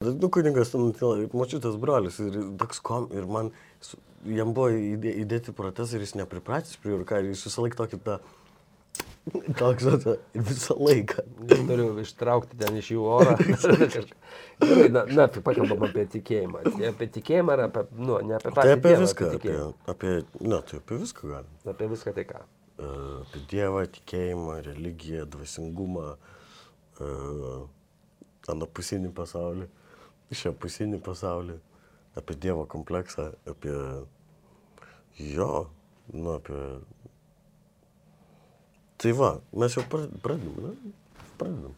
Nu, kuningas, mačiutas brolis ir toks kom, ir man, jam buvo įdė, įdėti protezai ir jis nepripratęs prie jų, ir ką, jis visą laiką tokį tą, toks, vat, ir visą laiką. Turiu ištraukti ten iš jų orą. Na, na, tai pakalbam apie tikėjimą. Apie tikėjimą ar apie, nu, ne apie Tai patį apie dievą, viską, apie, apie, ne, tai apie viską galim. Apie viską tai ką. E, Apie Dievą, tikėjimą, religiją, dvasingumą, e, anapusinį pasaulį, šiapusinį pasaulį, apie Dievo kompleksą, apie jo, nu, apie... Tai va, mes jau pra- pradedam, ne? Pradedam.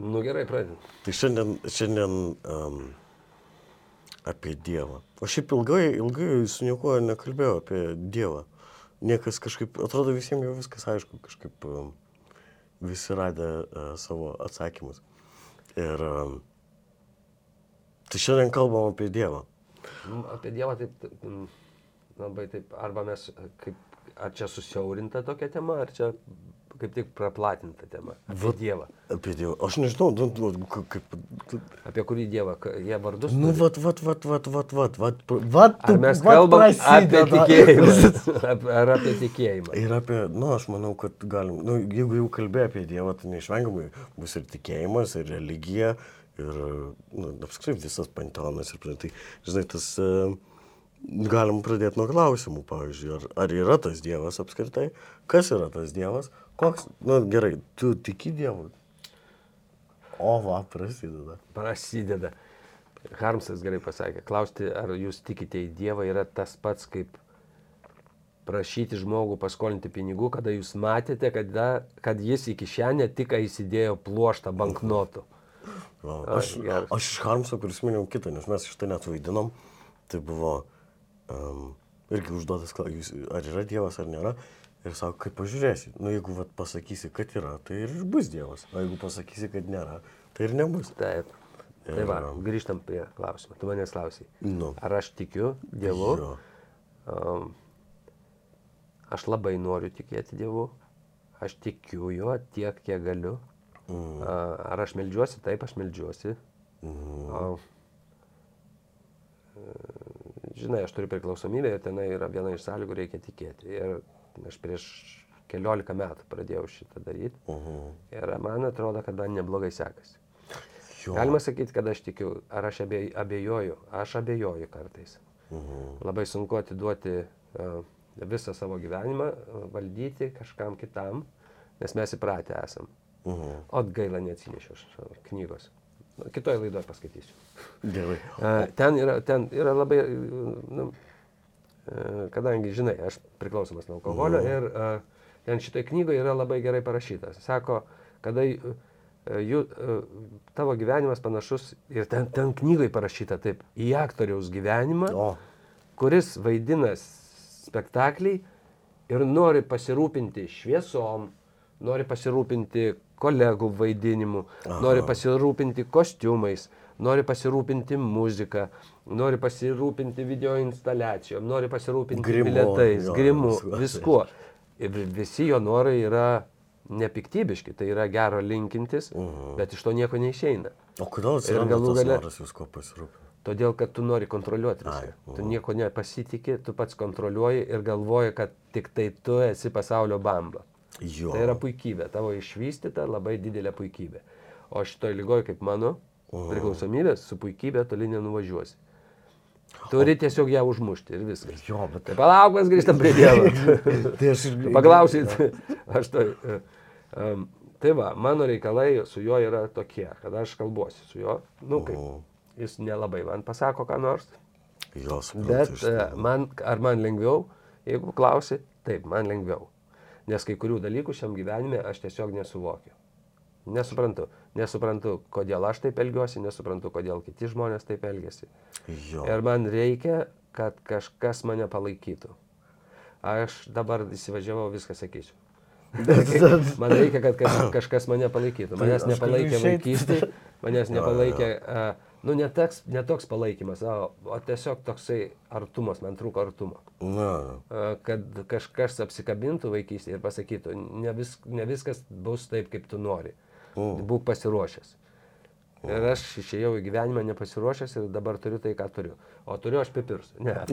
Nu gerai, pradedam. Tai šiandien, šiandien um, apie Dievą. O šiaip ilgai, ilgai su niekuo nekalbėjau apie Dievą. Niekas kažkaip, atrodo visiems jau viskas aišku, kažkaip um, visi radė uh, savo atsakymus. Ir um, tai šiandien kalbam apie Dievą. Nu, Apie Dievą taip, labai taip, arba mes kaip, ar čia susiaurinta tokia tema, ar čia kaip tik praplatinta tema. Apie Dievą. Apie Dievą. Aš nežinau, nu, nu, ka- kaip... Apie kurį Dievą, jie vardus. Nu, vat, vat, vat, vat, vat, vat, vat, vat, Ar mes vat kalbam apie prasideda. tikėjimą? Ap- Ar apie tikėjimą? Ir apie, nu, aš manau, kad galim, nu, jeigu jau kalbėjai apie Dievą, tai neišvengiamai bus ir tikėjimas, ir religija, ir, nu, apskritai visas panteonas. Ir, panašiai. tai, žinai, tas, e, galim pradėti nuo klausimų, pavyzdžiui, ar, ar yra tas Dievas apskritai, kas yra tas Dievas, koks, nu, gerai, tu tiki Dievu. O, va, prasideda. Prasideda. Harmsas gerai pasakė. Klausti, ar jūs tikite į Dievą, yra tas pats, kaip prašyti žmogų paskolinti pinigų, kada jūs matėte, kada, kad jis į kišenę tik įsidėjo pluoštą banknotų. Va, Ai, Aš, geras. aš iš Harmso prisiminiau kitą, nes mes iš to net vaidinom. Tai buvo um, irgi užduotas klausimas, ar yra Dievas ar nėra. Ir sako, kaip pažiūrėsi. Nu, jeigu vat, pasakysi, kad yra, tai ir bus Dievas. O jeigu pasakysi, kad nėra, tai ir nebus. Taip. Tai va, grįžtam prie klausimo. Tu manęs klausai. Nu. Ar aš tikiu Dievu? Jo. Um, aš labai noriu tikėti Dievu. Aš tikiu juo tiek, kiek galiu. Mm. Ar aš melžiuosi? Taip, aš melžiuosi. Mm. O, e, žinai, aš turiu priklausomybę ir tenai yra viena iš sąlygų, reikia tikėti. Ir aš prieš keliolika metų pradėjau šitą daryti. Mhm. Ir man atrodo, kad man neblogai sekasi. Jo. Galima sakyti, kad aš tikiu, ar aš abej- abejoju. Aš abejoju kartais. Mhm. Labai sunku atiduoti uh, visą savo gyvenimą, uh, valdyti kažkam kitam, nes mes įpratę esam. Mhm. O gaila neatsinešiau aš knygos. Nu, Kitoje laidoje paskaitysiu. Gerai. Ten, yra, ten yra labai, nu, uh, kadangi, žinai, aš priklausomas nuo alkoholio ir uh, ten šitoje knygoje yra labai gerai parašytas. Sako, kada uh, jų, tavo gyvenimas panašus ir ten, ten knygoje parašyta taip, į aktoriaus gyvenimą, O, kuris vaidina spektaklį ir nori pasirūpinti šviesom, nori pasirūpinti kolegų vaidinimu, Aha. nori pasirūpinti kostiumais, nori pasirūpinti muziką, nori pasirūpinti video instaliacijom, nori pasirūpinti Grimu, bilietais, jo, grimu, viskuo. Ir visi jo norai yra nepiktybiški, tai yra gero linkintis, Mhm. bet iš to nieko neišeina. o kodėl atsiranda galų gale- noras visko pasirūpinti? Todėl, kad tu nori kontroliuoti viską. Ai, Tu mhm. nieko nepasitikė, tu pats kontroliuoji ir galvoji, kad tik tai tu esi pasaulio bamba. Jo. Tai yra puikybė, tavo išvystyta labai didelė puikybė. O šitoj lygoje, kaip mano, priklausomybės su puikybė toli nenuvažiuosi. Turi tiesiog ją užmušti ir viskas. Jo, bet... Tai palauk, mes grįžtam prie Dievo. Tai aš ir... Paklausyt, aš tai. Um, tai va, mano reikalai su juo yra tokie, kad aš kalbuosi su juo. Nu, kaip, jis nelabai man pasako ką nors, Jo, suprantu. bet e, tikrųjų. man, ar man lengviau, jeigu klausi, taip, man lengviau. Nes kai kurių dalykų šiam gyvenime aš tiesiog nesuvokiu. Nesuprantu. Nesuprantu, kodėl aš taip elgiuosi, nesuprantu, kodėl kiti žmonės taip elgesi. Jo. Ir man reikia, kad kažkas mane palaikytų. Aš dabar įsivažiavau, viską sakysiu. Man reikia, kad kaž, kažkas mane palaikytų. Manęs nepalaikė išeit. vaikystėje, manęs nepalaikė, a, nu ne toks, ne toks palaikymas, o, o tiesiog toksai artumas, man trūko artumo. Na, Kad kažkas apsikabintų vaikystėje ir pasakytų, ne, vis, ne viskas bus taip, kaip tu nori. Mm. Būk pasiruošęs. Ir aš išėjau į gyvenimą nepasiruošęs ir dabar turiu tai, ką turiu. O turiu aš pipirus. Ne.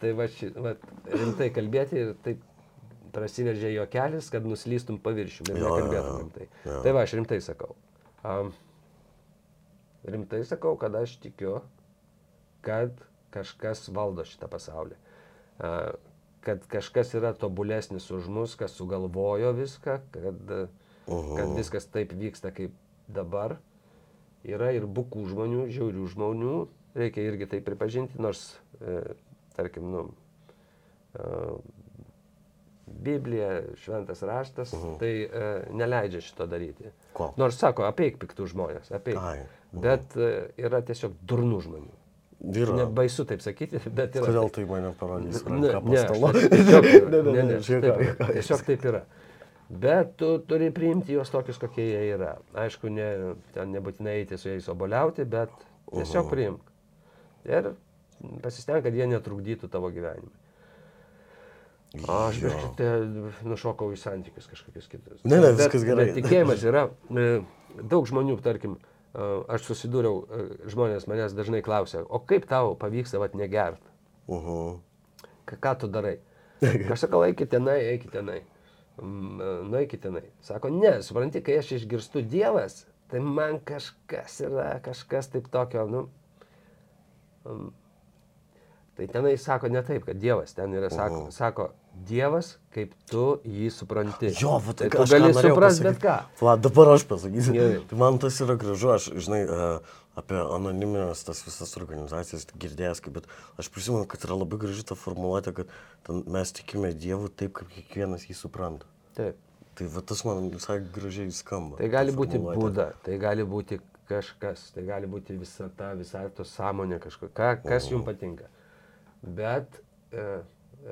tai va, ši, va, rimtai kalbėti ir taip prasiveržė jo kelias, kad nuslystum paviršių ir Jo, jo, nekalbėtum jo. rimtai. Jo. Tai va, aš rimtai sakau. Um, rimtai sakau, kad aš tikiu, kad kažkas valdo šitą pasaulį. Uh, kad kažkas yra tobulesnis už mus, kas sugalvojo viską, kad, Mhm. kad viskas taip vyksta kaip dabar. Yra ir bukų žmonių, žiaurių žmonių, reikia irgi tai pripažinti, nors, e, tarkim, nu, e, Biblija, šventas raštas, Mhm. tai e, neleidžia šito daryti. Ko? Nors sako, apeik piktų žmonės, apeik. Ai, mhm. Bet e, yra tiesiog durnų žmonių. Yra. Nebaisu taip sakyti, bet yra. Kodėl tai mane parodys? Ne, ne, tiesiog, Ne, ne, ne, taip, tiesiog taip yra. Bet tu turi priimti juos tokius, kokie jie yra. Aišku, ne, ten nebūtinai eiti su jais oboliauti, bet tiesiog Mhm. priimk. Ir pasisteng, kad jie netrukdytų tavo gyvenimui. Aš tai nušokau į santykius kažkokius kitus. Ne, ne, viskas gerai. bet Tikėjimas yra. e, Daug žmonių, tarkim, e, aš susidūriau, e, žmonės manęs dažnai klausia, o kaip tau pavyksta vat negert? Mhm. Ką, ką tu darai? Aš sakau, eikite tenai, eikite tenai. Mm, Nueikite tenai. Sako, ne, supranti, kai aš išgirstu Dievas, tai man kažkas yra, kažkas taip tokio, nu. Tai tenai sako ne taip, kad Dievas ten yra, sako, Mhm. sako Dievas, kaip tu jį supranti. Jo, va, tai tai tu gali suprasti bet ką. Va, dabar aš pasakysiu. Gerai. Tai man tas yra gražu, aš, žinai, e, apie anoniminės tas visas organizacijas girdėjęs, bet aš prisimenu, kad yra labai graži ta formuluotė, kad mes tikime Dievu taip, kaip kiekvienas jį supranta. Taip. Tai va tas man visai gražiai skamba. Tai gali būti būda, tai gali būti kažkas, tai gali būti visa ta, visa to sąmonė kažkokia, kas jums patinka. Bet e,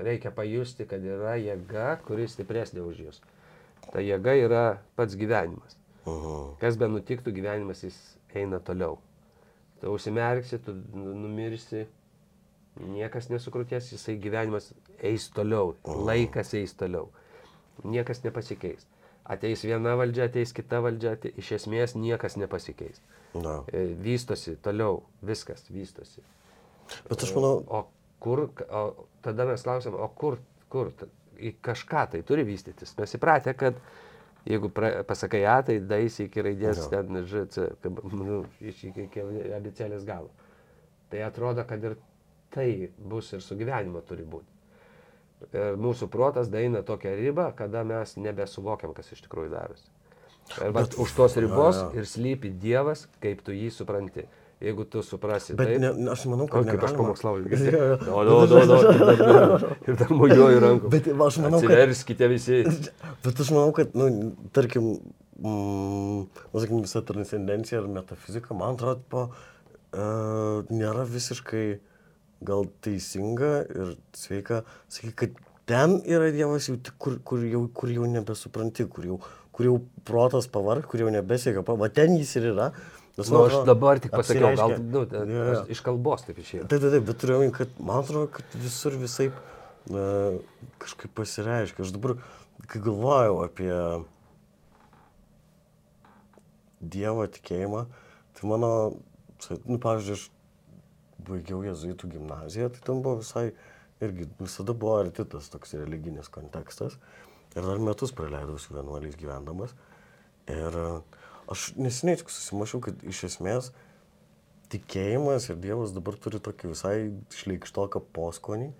reikia pajusti, kad yra jėga, kuri stipresnė už jūs. Ta jėga yra pats gyvenimas. Mhm. Kas be nutiktų, gyvenimas jis eina toliau. Tu užsimerksi, tu nu- numirsi, niekas nesukrūties, jisai gyvenimas eis toliau, laikas eis toliau. Niekas nepasikeis. Ateis viena valdžia, ateis kita valdžia, ate- iš esmės niekas nepasikeis. Na. E, Vystosi toliau, viskas vystosi. Bet aš manau, O kur, o tada mes klausim, o kur, kur, į kažką tai turi vystytis. Mes įpratę, kad jeigu pra, pasakai A, tai daisi iki raidės, Jo. ten ŽC, kaip, nu, iki, iki abicelės galo. Tai atrodo, kad ir tai bus ir su gyvenimo turi būti. Ir mūsų protas daina tokią ribą, kada mes nebesuvokiam, kas iš tikrųjų darosi. Ir vat, už tos ribos jo. ir slypi Dievas, kaip tu jį supranti. Jeigu tu suprasi bet taip, ne, ne- aš manau, O, kad kaip aš negalima- pamokslauju. Girdėjai? jo. O, no, no, no, ir dar- mojuoju rankom. Bet aš manau, kad Atsiverskite visi. Bet aš manau, kad, nu, tarkim, mm, nu, sakykim, visa transcendencija ir metafizika, man atrodo, po, uh, nėra visiškai gal teisinga ir sveika sakyti, kad ten yra Dievas jau, kur, kur, jau, kur jau nebesupranti, kur jau, kur jau protas pavarg, kur jau nebesiekia, va ten jis ir yra. Nes, Nu, aš dabar tik pasakiau, gal nu, jo. aš iš kalbos taip išėjo. Taip, taip, taip, bet turiu omeny, kad man atrodo, kad visur visai uh, kažkaip pasireiškia. Aš dabar, kai galvojau apie Dievo tikėjimą, tai mano, nu, pavyzdžiui, aš baigiau jezuitų gimnaziją, tai ten buvo visai, irgi visada buvo arti tas toks religinis kontekstas. Ir dar metus praleidau su vienuoliais gyvendamas. Ir e, aš nesiniai tik susimašiau, kad iš esmės tikėjimas ir Dievas dabar turi tokį visai šleikštoką poskonį.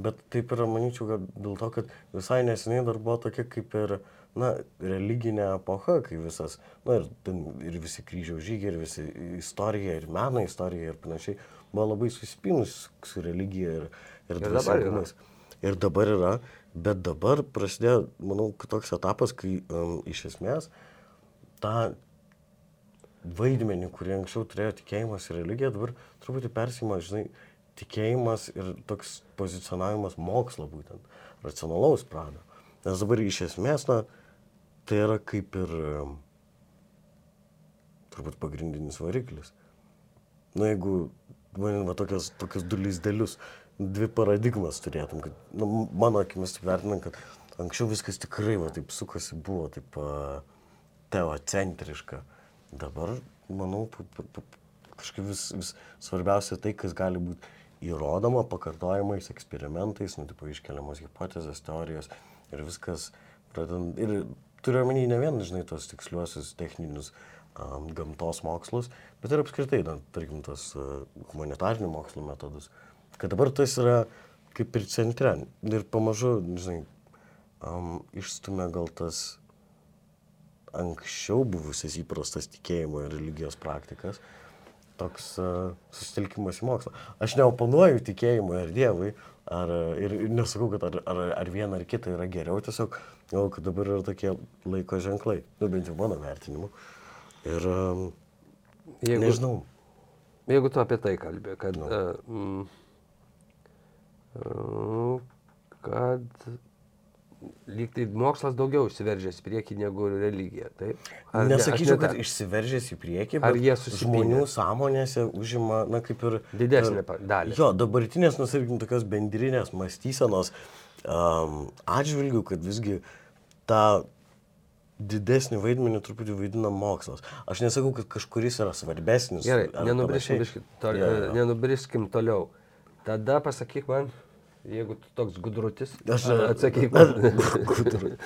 Bet taip yra, manyčiau, kad dėl to, kad visai neseniai dar buvo tokia kaip ir, na, religinė epocha, kai visas, na, ir, ten, ir visi kryžiaus žygiai, ir visi istorija, ir meno istorija, ir panašiai, buvo labai susipinus su religija ir, ir, Ir dvasingumais. Ir dabar yra, bet dabar prasidėjo, manau, toks etapas, kai um, iš esmės tą vaidmenį, kurį anksčiau turėjo tikėjimas ir religija, dabar truputį persima, žinai, tikėjimas ir toks pozicionavimas mokslo būtent, racionalaus prado. Nes dabar iš esmės, na, tai yra kaip ir turbūt pagrindinis variklis. Na, jeigu, manim, va, tokios, tokios du lizdelius, dvi paradigmas turėtum, kad, nu, mano akimis vertinant, kad anksčiau viskas tikrai, va, taip sukosi, buvo taip, a, teocentriška. Dabar, manau, kažkaip vis, vis svarbiausia tai, kas gali būti įrodoma pakartojimais, eksperimentais, nu, tipo, iškeliamos hipotezės, teorijos ir viskas pradedant. Ir turiu omeny ne vien, žinai, tos tiksliuosius techninius um, gamtos mokslus, bet ir apskritai, na, tarkim, tos uh, humanitarinių mokslų metodus. Kad dabar tas yra kaip ir centre ir pamažu, žinai, um, išstumia gal tas anksčiau buvusias įprastas tikėjimo ir religijos praktikas, toks uh, susitelkimas į mokslą. Aš neoponuoju tikėjimui ar Dievui, ar, ir, ir nesakau, kad ar, ar, ar viena ar kita yra geriau, tiesiog galvoju, kad dabar yra tokie laiko ženklai, nu bent jau mano vertinimu. Ir um, Jeigu, nežinau, jeigu tu apie tai kalbė, kad, Nu. uh, mm, uh, kad lyg tai mokslas daugiau išsiveržęs į priekį negu religija, taip? Ar Nesakyčiau, ne kad išsiveržęs į priekį, Ar bet jie susipynė? žmonių sąmonėse užima, na kaip ir... Pa- dalį. Jo, dabartinės, nusirgim, tokios bendrinės mąstysenos um, atžvilgių, kad visgi tą didesnį vaidmenį truputį vaidina mokslas. Aš nesakau, kad kažkuris yra svarbesnis. Gerai, nenubriskim toliau. Tada pasakyk man, jeigu tu toks gudrutis, Aš- a- atsakyk man.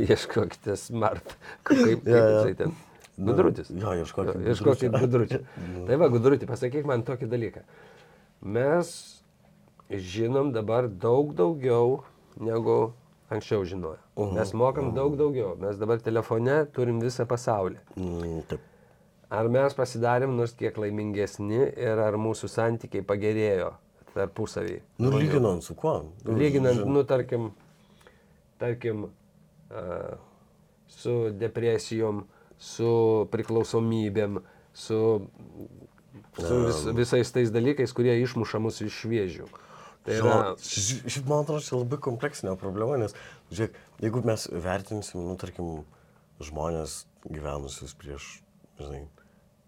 Ieškokite smart. Kaip, Jo, jo. jisai ten. Gudrutis. Jo, ieškokit Jo, Ieškokit gudručio. gudručio. Tai va, gudrutį, pasakyk man tokį dalyką. Mes žinom dabar daug daugiau negu anksčiau žinojo. Mes mokam daug daugiau. Mes dabar telefone turim visą pasaulį. Mm, taip. Ar mes pasidarėm nors kiek laimingesni ir ar mūsų santykiai pagerėjo tarpusavį? Nu, lyginant su kuo? Nu, Lyginant, nu, tarkim, tarkim, su depresijom, su priklausomybėm, su, su vis, visais tais dalykais, kurie išmuša mus iš šviežių. Tai yra, ši- Šiaip man atrodo, čia labai kompleksinė problema, nes, žiūrėk, jeigu mes vertinsim, nu, tarkim, žmonės gyvenusius prieš, žinai,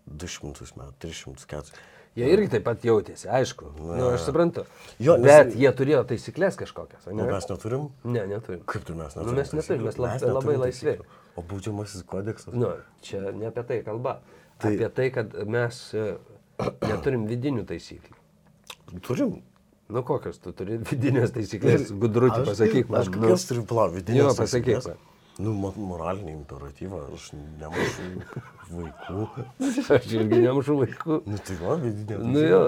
200 metų, 300, 400. Jie irgi taip pat jautėsi, aišku. Na, nu, aš suprantu. Jo, nes- Bet jie turėjo taisyklės kažkokias, o Nu, ne? mes neturim. Ne, neturim. Kaip tai mes Nu, neturim? mes neturim, mes lab- neturim labai laisvi. O baudžiamasis kodeksas? Nu, čia ne apie tai kalba. Tai... Apie tai, kad mes e, neturim vidinių taisyklių. Turim. Nu kokios tu turi vidinės taisyklės, gudrutį pasakyk man. Aš nu. kokias turiu plau, vidinės Jo, pasakyk taisyklės? man. Nu, mo- moralinį imperatyvą, aš nemušu vaikų. Aš irgi nemušu vaikų. Nu, tai va, vidinė Nu jo,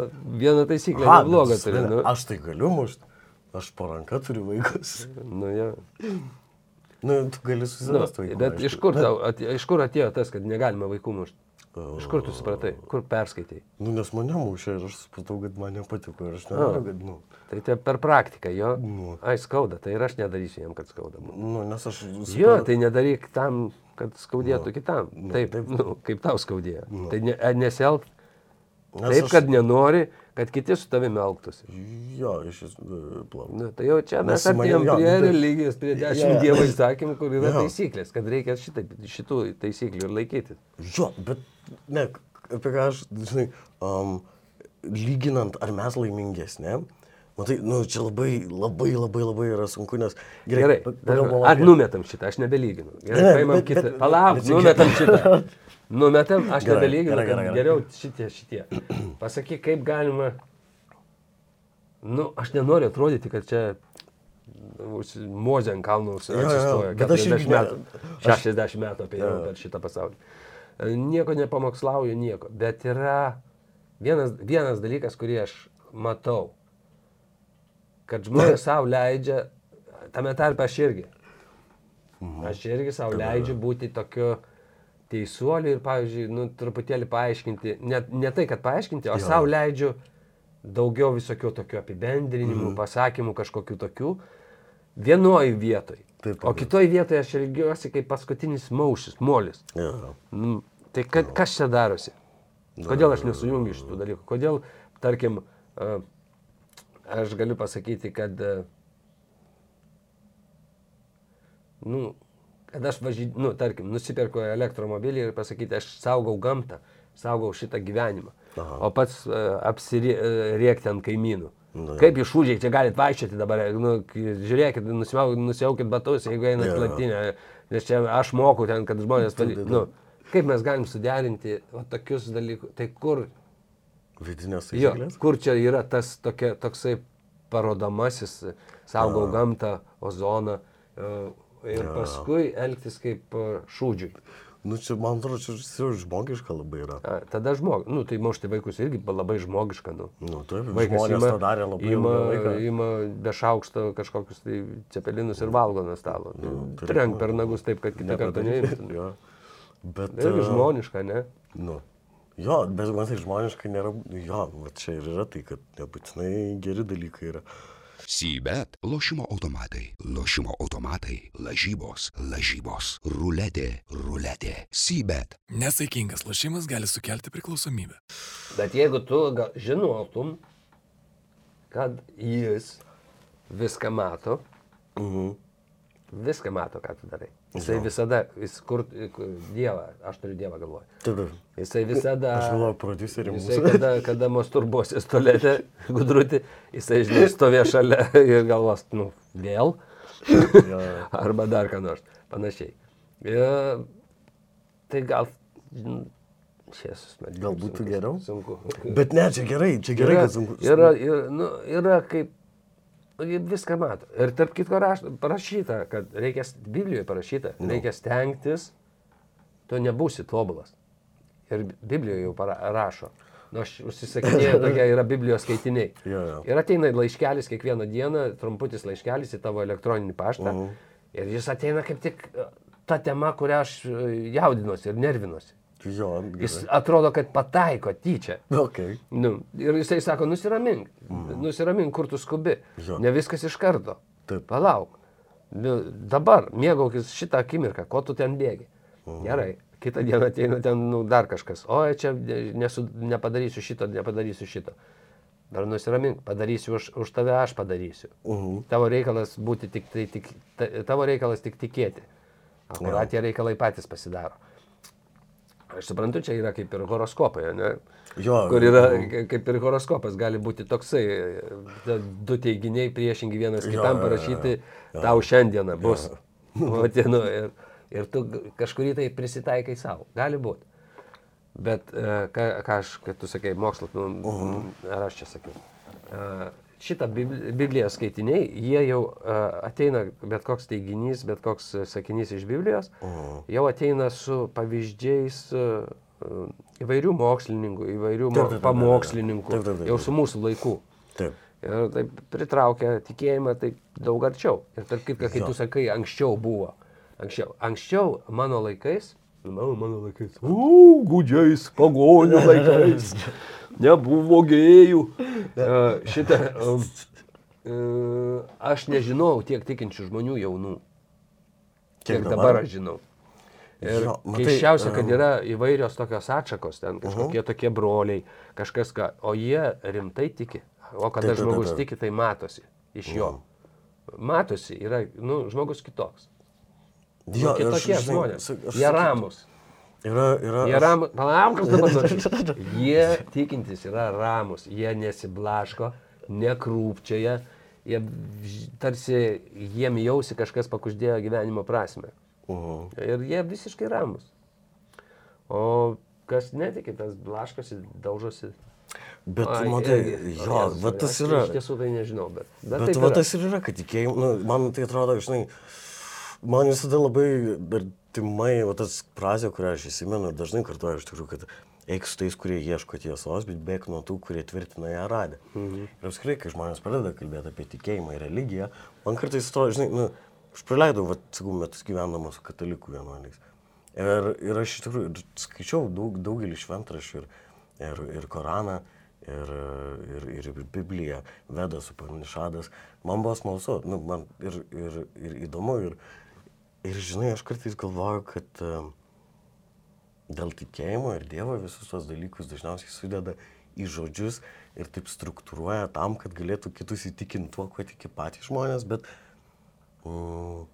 neblogą bet turi. supranti, Nu, Aš tai galiu mušti. Aš po ranka turiu vaikus. nu, jo. Nu, tu gali nu, susirasti vaikų. bet aišku. iš kur, tau, atė, iš kur atėjo tas, kad negalima vaikų mušti? Iš kur tu supratai? Kur perskaitai? Nu, nes mane mušė ir aš supratau, kad man nepatiko ir aš nenoriu, kad, nu, Tai tai per praktiką, jo. Nu. Ai, skauda, tai ir aš nedarysiu jam, kad skauda. nu, nes aš... Jo, tai nedaryk tam, kad skaudėtų kitam. nu, Taip, taip. nu, kaip tau skaudėjo. Nu. Tai ne, nesielg Nes taip, aš- kad nenori, kad kiti su tavimi elgtųsi. Jo, iš esmės, plau. Nu, tai jau čia mes atėjom jo, prie nu, tai- religijos, prie Jo, dešimt jo. dievo įsakymų, kur yra Jo. taisyklės, kad reikia šitaip, šitų taisyklių ir laikytis. Jo, bet, ne, apie ką aš, žinai, um, lyginant, ar mes laimingesnė, matai, nu, čia labai, labai, labai, labai yra sunku, nes... Gerai, pagalvojau ar numetam šitą, aš nebelyginu. Gerai, Ne, paimam bet- kitą. Palauk, numetam gerai. šitą. Numetam, aš Gerai, nebelyginu, gerai, kad gerai, gerai. geriau šitie, šitie. Pasakyk, kaip galima. Nu, aš nenoriu atrodyti, kad čia Mozė ant kalnų atsistojo. bet aš 40 irgi metų, 60 metų apie jo. per šitą pasaulį. E, Nieko nepamokslauju, nieko. Bet yra vienas, vienas dalykas, kurį aš matau. Kad žmonės savo leidžia, tame tarpe aš irgi. Mhm. Aš irgi savo leidžiu būti tokiu teisuoliu ir, pavyzdžiui, nu, truputėlį paaiškinti, ne, ne tai, kad paaiškinti, o savo leidžiu daugiau visokių tokių apibendrinimų, Mhm. pasakymų kažkokių tokių, vienoj vietoj. Taip, O taip. kitoj vietoje aš elgiuosi kaip paskutinis maušis, molis. Jo. Nu, tai ka, kas čia darosi? Kodėl aš nesujungiu šitų dalykų? Kodėl, tarkim, aš galiu pasakyti, kad, nu, kad aš važinėjau, nu, tarkim, nusipirku elektromobilį ir pasakyti, aš saugau gamtą, saugau šitą gyvenimą, Aha. o pats apsiriekti ant kaimynų. Nu, Kaip išūdžiai, čia galite vaikščioti dabar, nu, k- žiūrėkit, nusiau- nusiaukit batus, jeigu einat Jo. yeah. laiptinę, nes čia aš moku ten, kad žmonės, pady... Taip, taip, nu, kaip mes galim suderinti va, tokius dalykus, tai kur, Vidinės taisyklės. kur čia yra tas tokia, toksai parodomasis, saugau gamtą, ozoną e, ir paskui elgtis kaip e, šūdžiui. Nu, čia, man atrodo, čia čia žmogiška labai yra. A, Tada žmogus, nu, tai mušti vaikus irgi labai žmogiška, nu. Nu, taip, Vaikas žmonės ima, to darė labai ima, ima be šaukšto kažkokius tai cepelinus ir valgo nuo stalo. Nu, tai Trenk per nagus taip, kad kitą kartą neimtum. Jo. Bet... Tai irgi e, žmoniška, ne? Nu. Jo, bet man tai žmoniškai nėra. Jo, va čia ir yra tai, kad nebūtinai geri dalykai yra. Sybet lošimo automatai, lošimo automatai, lažybos, lažybos, ruletė, ruletė. Sybet. Nesaikingas lošimas gali sukelti priklausomybę. Bet jeigu tu žinotum, kad jis viską mato, Mhm. Viską mato, ką tu darai. Jisai Jo. visada, jis kur, Dievą, aš turiu Dievą galvoje. Taip. Jisai visada... Aš galvoju, prodiuserį Jisai kada, kada masturbuosis tolete, gudruti, jisai, žinai, stovė šalia ir galvos, nu, vėl. Arba dar ką nors. Panašiai. Ir, tai gal... Šiesus, man. Gal būtų geriau? Sunku. Bet ne, čia gerai, čia gerai, yra, kad sunku. yra, yra, nu, yra kaip... Viską mato. Ir tarp kitko raš, parašyta, kad reikia, Biblijoje parašyta, Nu. reikia stengtis, tu nebūsi tobulas. Ir Biblijoje jau para, rašo. Nu, aš užsisakinėjau, tokie yra Biblijos skaitiniai. Jo, jo. Ir ateina laiškelis kiekvieną dieną, trumputis laiškelis į tavo elektroninį paštą. Mhm. Ir jis ateina kaip tik ta tema, kurią aš jaudinuosi ir nervinuosi. Jo, Jis gerai. atrodo, kad pataiko tyčia. Okay. Nu, ir jisai sako, nusiramink, mm. nusiramink, kur tu skubi. Jo. Ne viskas iš karto. Taip. Palauk. Nu, dabar mėgaukis šitą akimirką, ko tu ten bėgi. Mhm. Gerai. Kitą dieną ateina ten nu, dar kažkas. O, čia ne- nesu, nepadarysiu šito, nepadarysiu šito. Dar nusiramink, padarysiu už, už tave, aš padarysiu. Mhm. Tavo reikalas būti tik, tai, tik, ta, tavo reikalas tik tikėti. Akurat tie reikalai patys pasidaro. Aš suprantu, čia yra kaip ir horoskopai, ne? Jo. Kur yra, ka- kaip ir horoskopas, gali būti toksai, e, du teiginiai priešingi vienas Jo, kitam jo, jo, parašyti, jo. tau šiandieną bus. O, tie, nu, ir, ir tu kažkurį tai prisitaikai savo. Gali būti. Bet, e, ką, ką aš, kad tu sakai, mokslas, nu, Mhm. ar aš čia sakiau. Šitą Bibli- Biblijos skaitiniai, jie jau e, ateina, bet koks teiginys, bet koks sakinys iš Biblijos, jau ateina su pavyzdžiais e, įvairių mokslininkų, įvairių Taip, taip, taip, taip, pamokslininkų, taip, taip, taip. jau su mūsų laikų. Taip. Ir taip pritraukia tikėjimą taip daug arčiau. Ir tarp kitko, kai tu sakai, anksčiau buvo. Anksčiau, anksčiau mano laikais, mano, mano laikais, u, gudžiais, pagonių laikais, nebuvo gėjų. Uh, šitą, um, uh, aš nežinau tiek tikinčių žmonių jaunų, kiek, dabar aš žinau. Ir Jo, matai, keiščiausia, kad yra įvairios tokios atšakos, ten kažkokie tokie broliai, kažkas ką, o jie rimtai tiki. O kada Taip, žmogus taip, taip. tiki, tai matosi iš jo. Matosi, yra, nu, žmogus kitoks. Jo, nu, ir aš, kitokie žinai, žmonės. sa- aš Jie ramus. Yra, yra. Jie aš- ramus. Palauk, kas dabar. Jie tikintis yra ramus. Jie nesiblaško, nekrūpčioje. Jie tarsi jiem jausi kažkas pakuždėjo gyvenimo prasme. Mhm. Ir jie visiškai ramus. O kas netiki, tas blaškosi, daužosi. Bet, Ai, matai, irgi. jo, va tas aš yra. Iš tiesų tai nežinau, bet. Bet, Bet va tas ir yra, kad tikėjimas, nu, man tai atrodo, žinai, man visada labai artimai, va tas frazė, kurią aš įsimenu ir dažnai kartuoju iš tikrųjų, kad eik su tais, kurie ieško tiesos, bet bėk nuo tų, kurie tvirtina ją radę. Mhm. Ir apskritai, kai žmonės pradeda kalbėti apie tikėjimą ir religiją, man kartais atrodo, žinai, nu, aš praleidau, va, sakau, metus gyvendamas su katalikų vienuoliais. Ir, ir aš iš tikrųjų skaičiau daug, daugelį šventraščių ir, ir, ir Koraną, ir, ir, ir Bibliją, Vedas, Upanišadas. Man buvo smalsu, nu, man ir, ir, ir įdomu. Ir, ir žinai, aš kartais galvoju, kad um, dėl tikėjimo ir Dievo visus tos dalykus dažniausiai sudeda į žodžius ir taip struktūruoja tam, kad galėtų kitus įtikinti tuo, kuo tiki patys žmonės, bet, mm,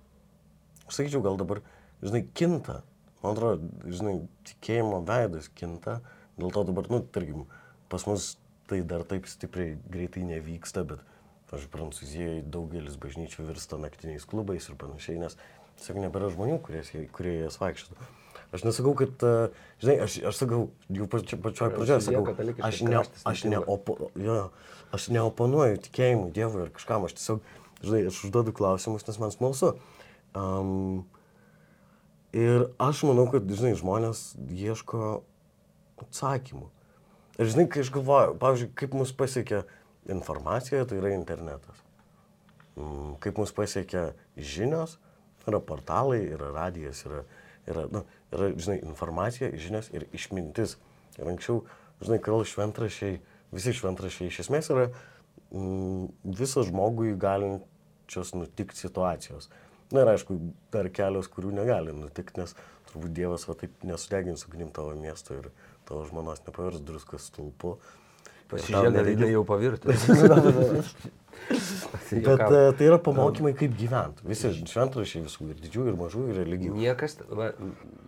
aš sakyčiau, gal dabar, žinai, kinta. Man atrodo, žinai, tikėjimo veidas kinta, dėl to dabar, nu, tarkim, pas mus tai dar taip stipriai greitai nevyksta, bet, pavyzdžiui, Prancūzijoje daugelis bažnyčių virsta naktiniais klubais ir panašiai, nes tiesiog nebėra žmonių, kurie, kurie jas vaikščiotų. Aš nesakau, kad, e, žinai, aš, aš sakau, jau pačio, pačioje pradžioje sakau, aš, ne, aš, ne, opo, jo, aš neoponuoju tikėjimui, Dievui ar kažkam, aš tiesiog, žinai, aš užduodu klausimus, nes man smalsu. Um, ir aš manau, kad, žinai, žmonės ieško atsakymų. Ir žinai, kai aš galvoju, pavyzdžiui, kaip mus pasiekia informacija, tai yra internetas. Mm, Kaip mus pasiekia žinios, yra portalai, yra radijas, yra, yra, nu, yra, žinai, informacija, žinios ir išmintis. Ir anksčiau, žinai, kol šventrašiai, visi šventrašiai iš esmės yra mm, viso žmogui galinčios nutikti situacijos. Na ir aišku, dar kelios, kurių negali nutikti, nes turbūt Dievas va taip nesudegins ugnim tavo miesto ir tavo žmonos nepavers druskos stulpu. Pasižiūrėjau, jinai jau pavirto. Bet e, tai yra pamokymai, kaip gyventi. Visi šventrašiai visų, ir didžiųjų, ir mažų, ir religijų. Niekas, va,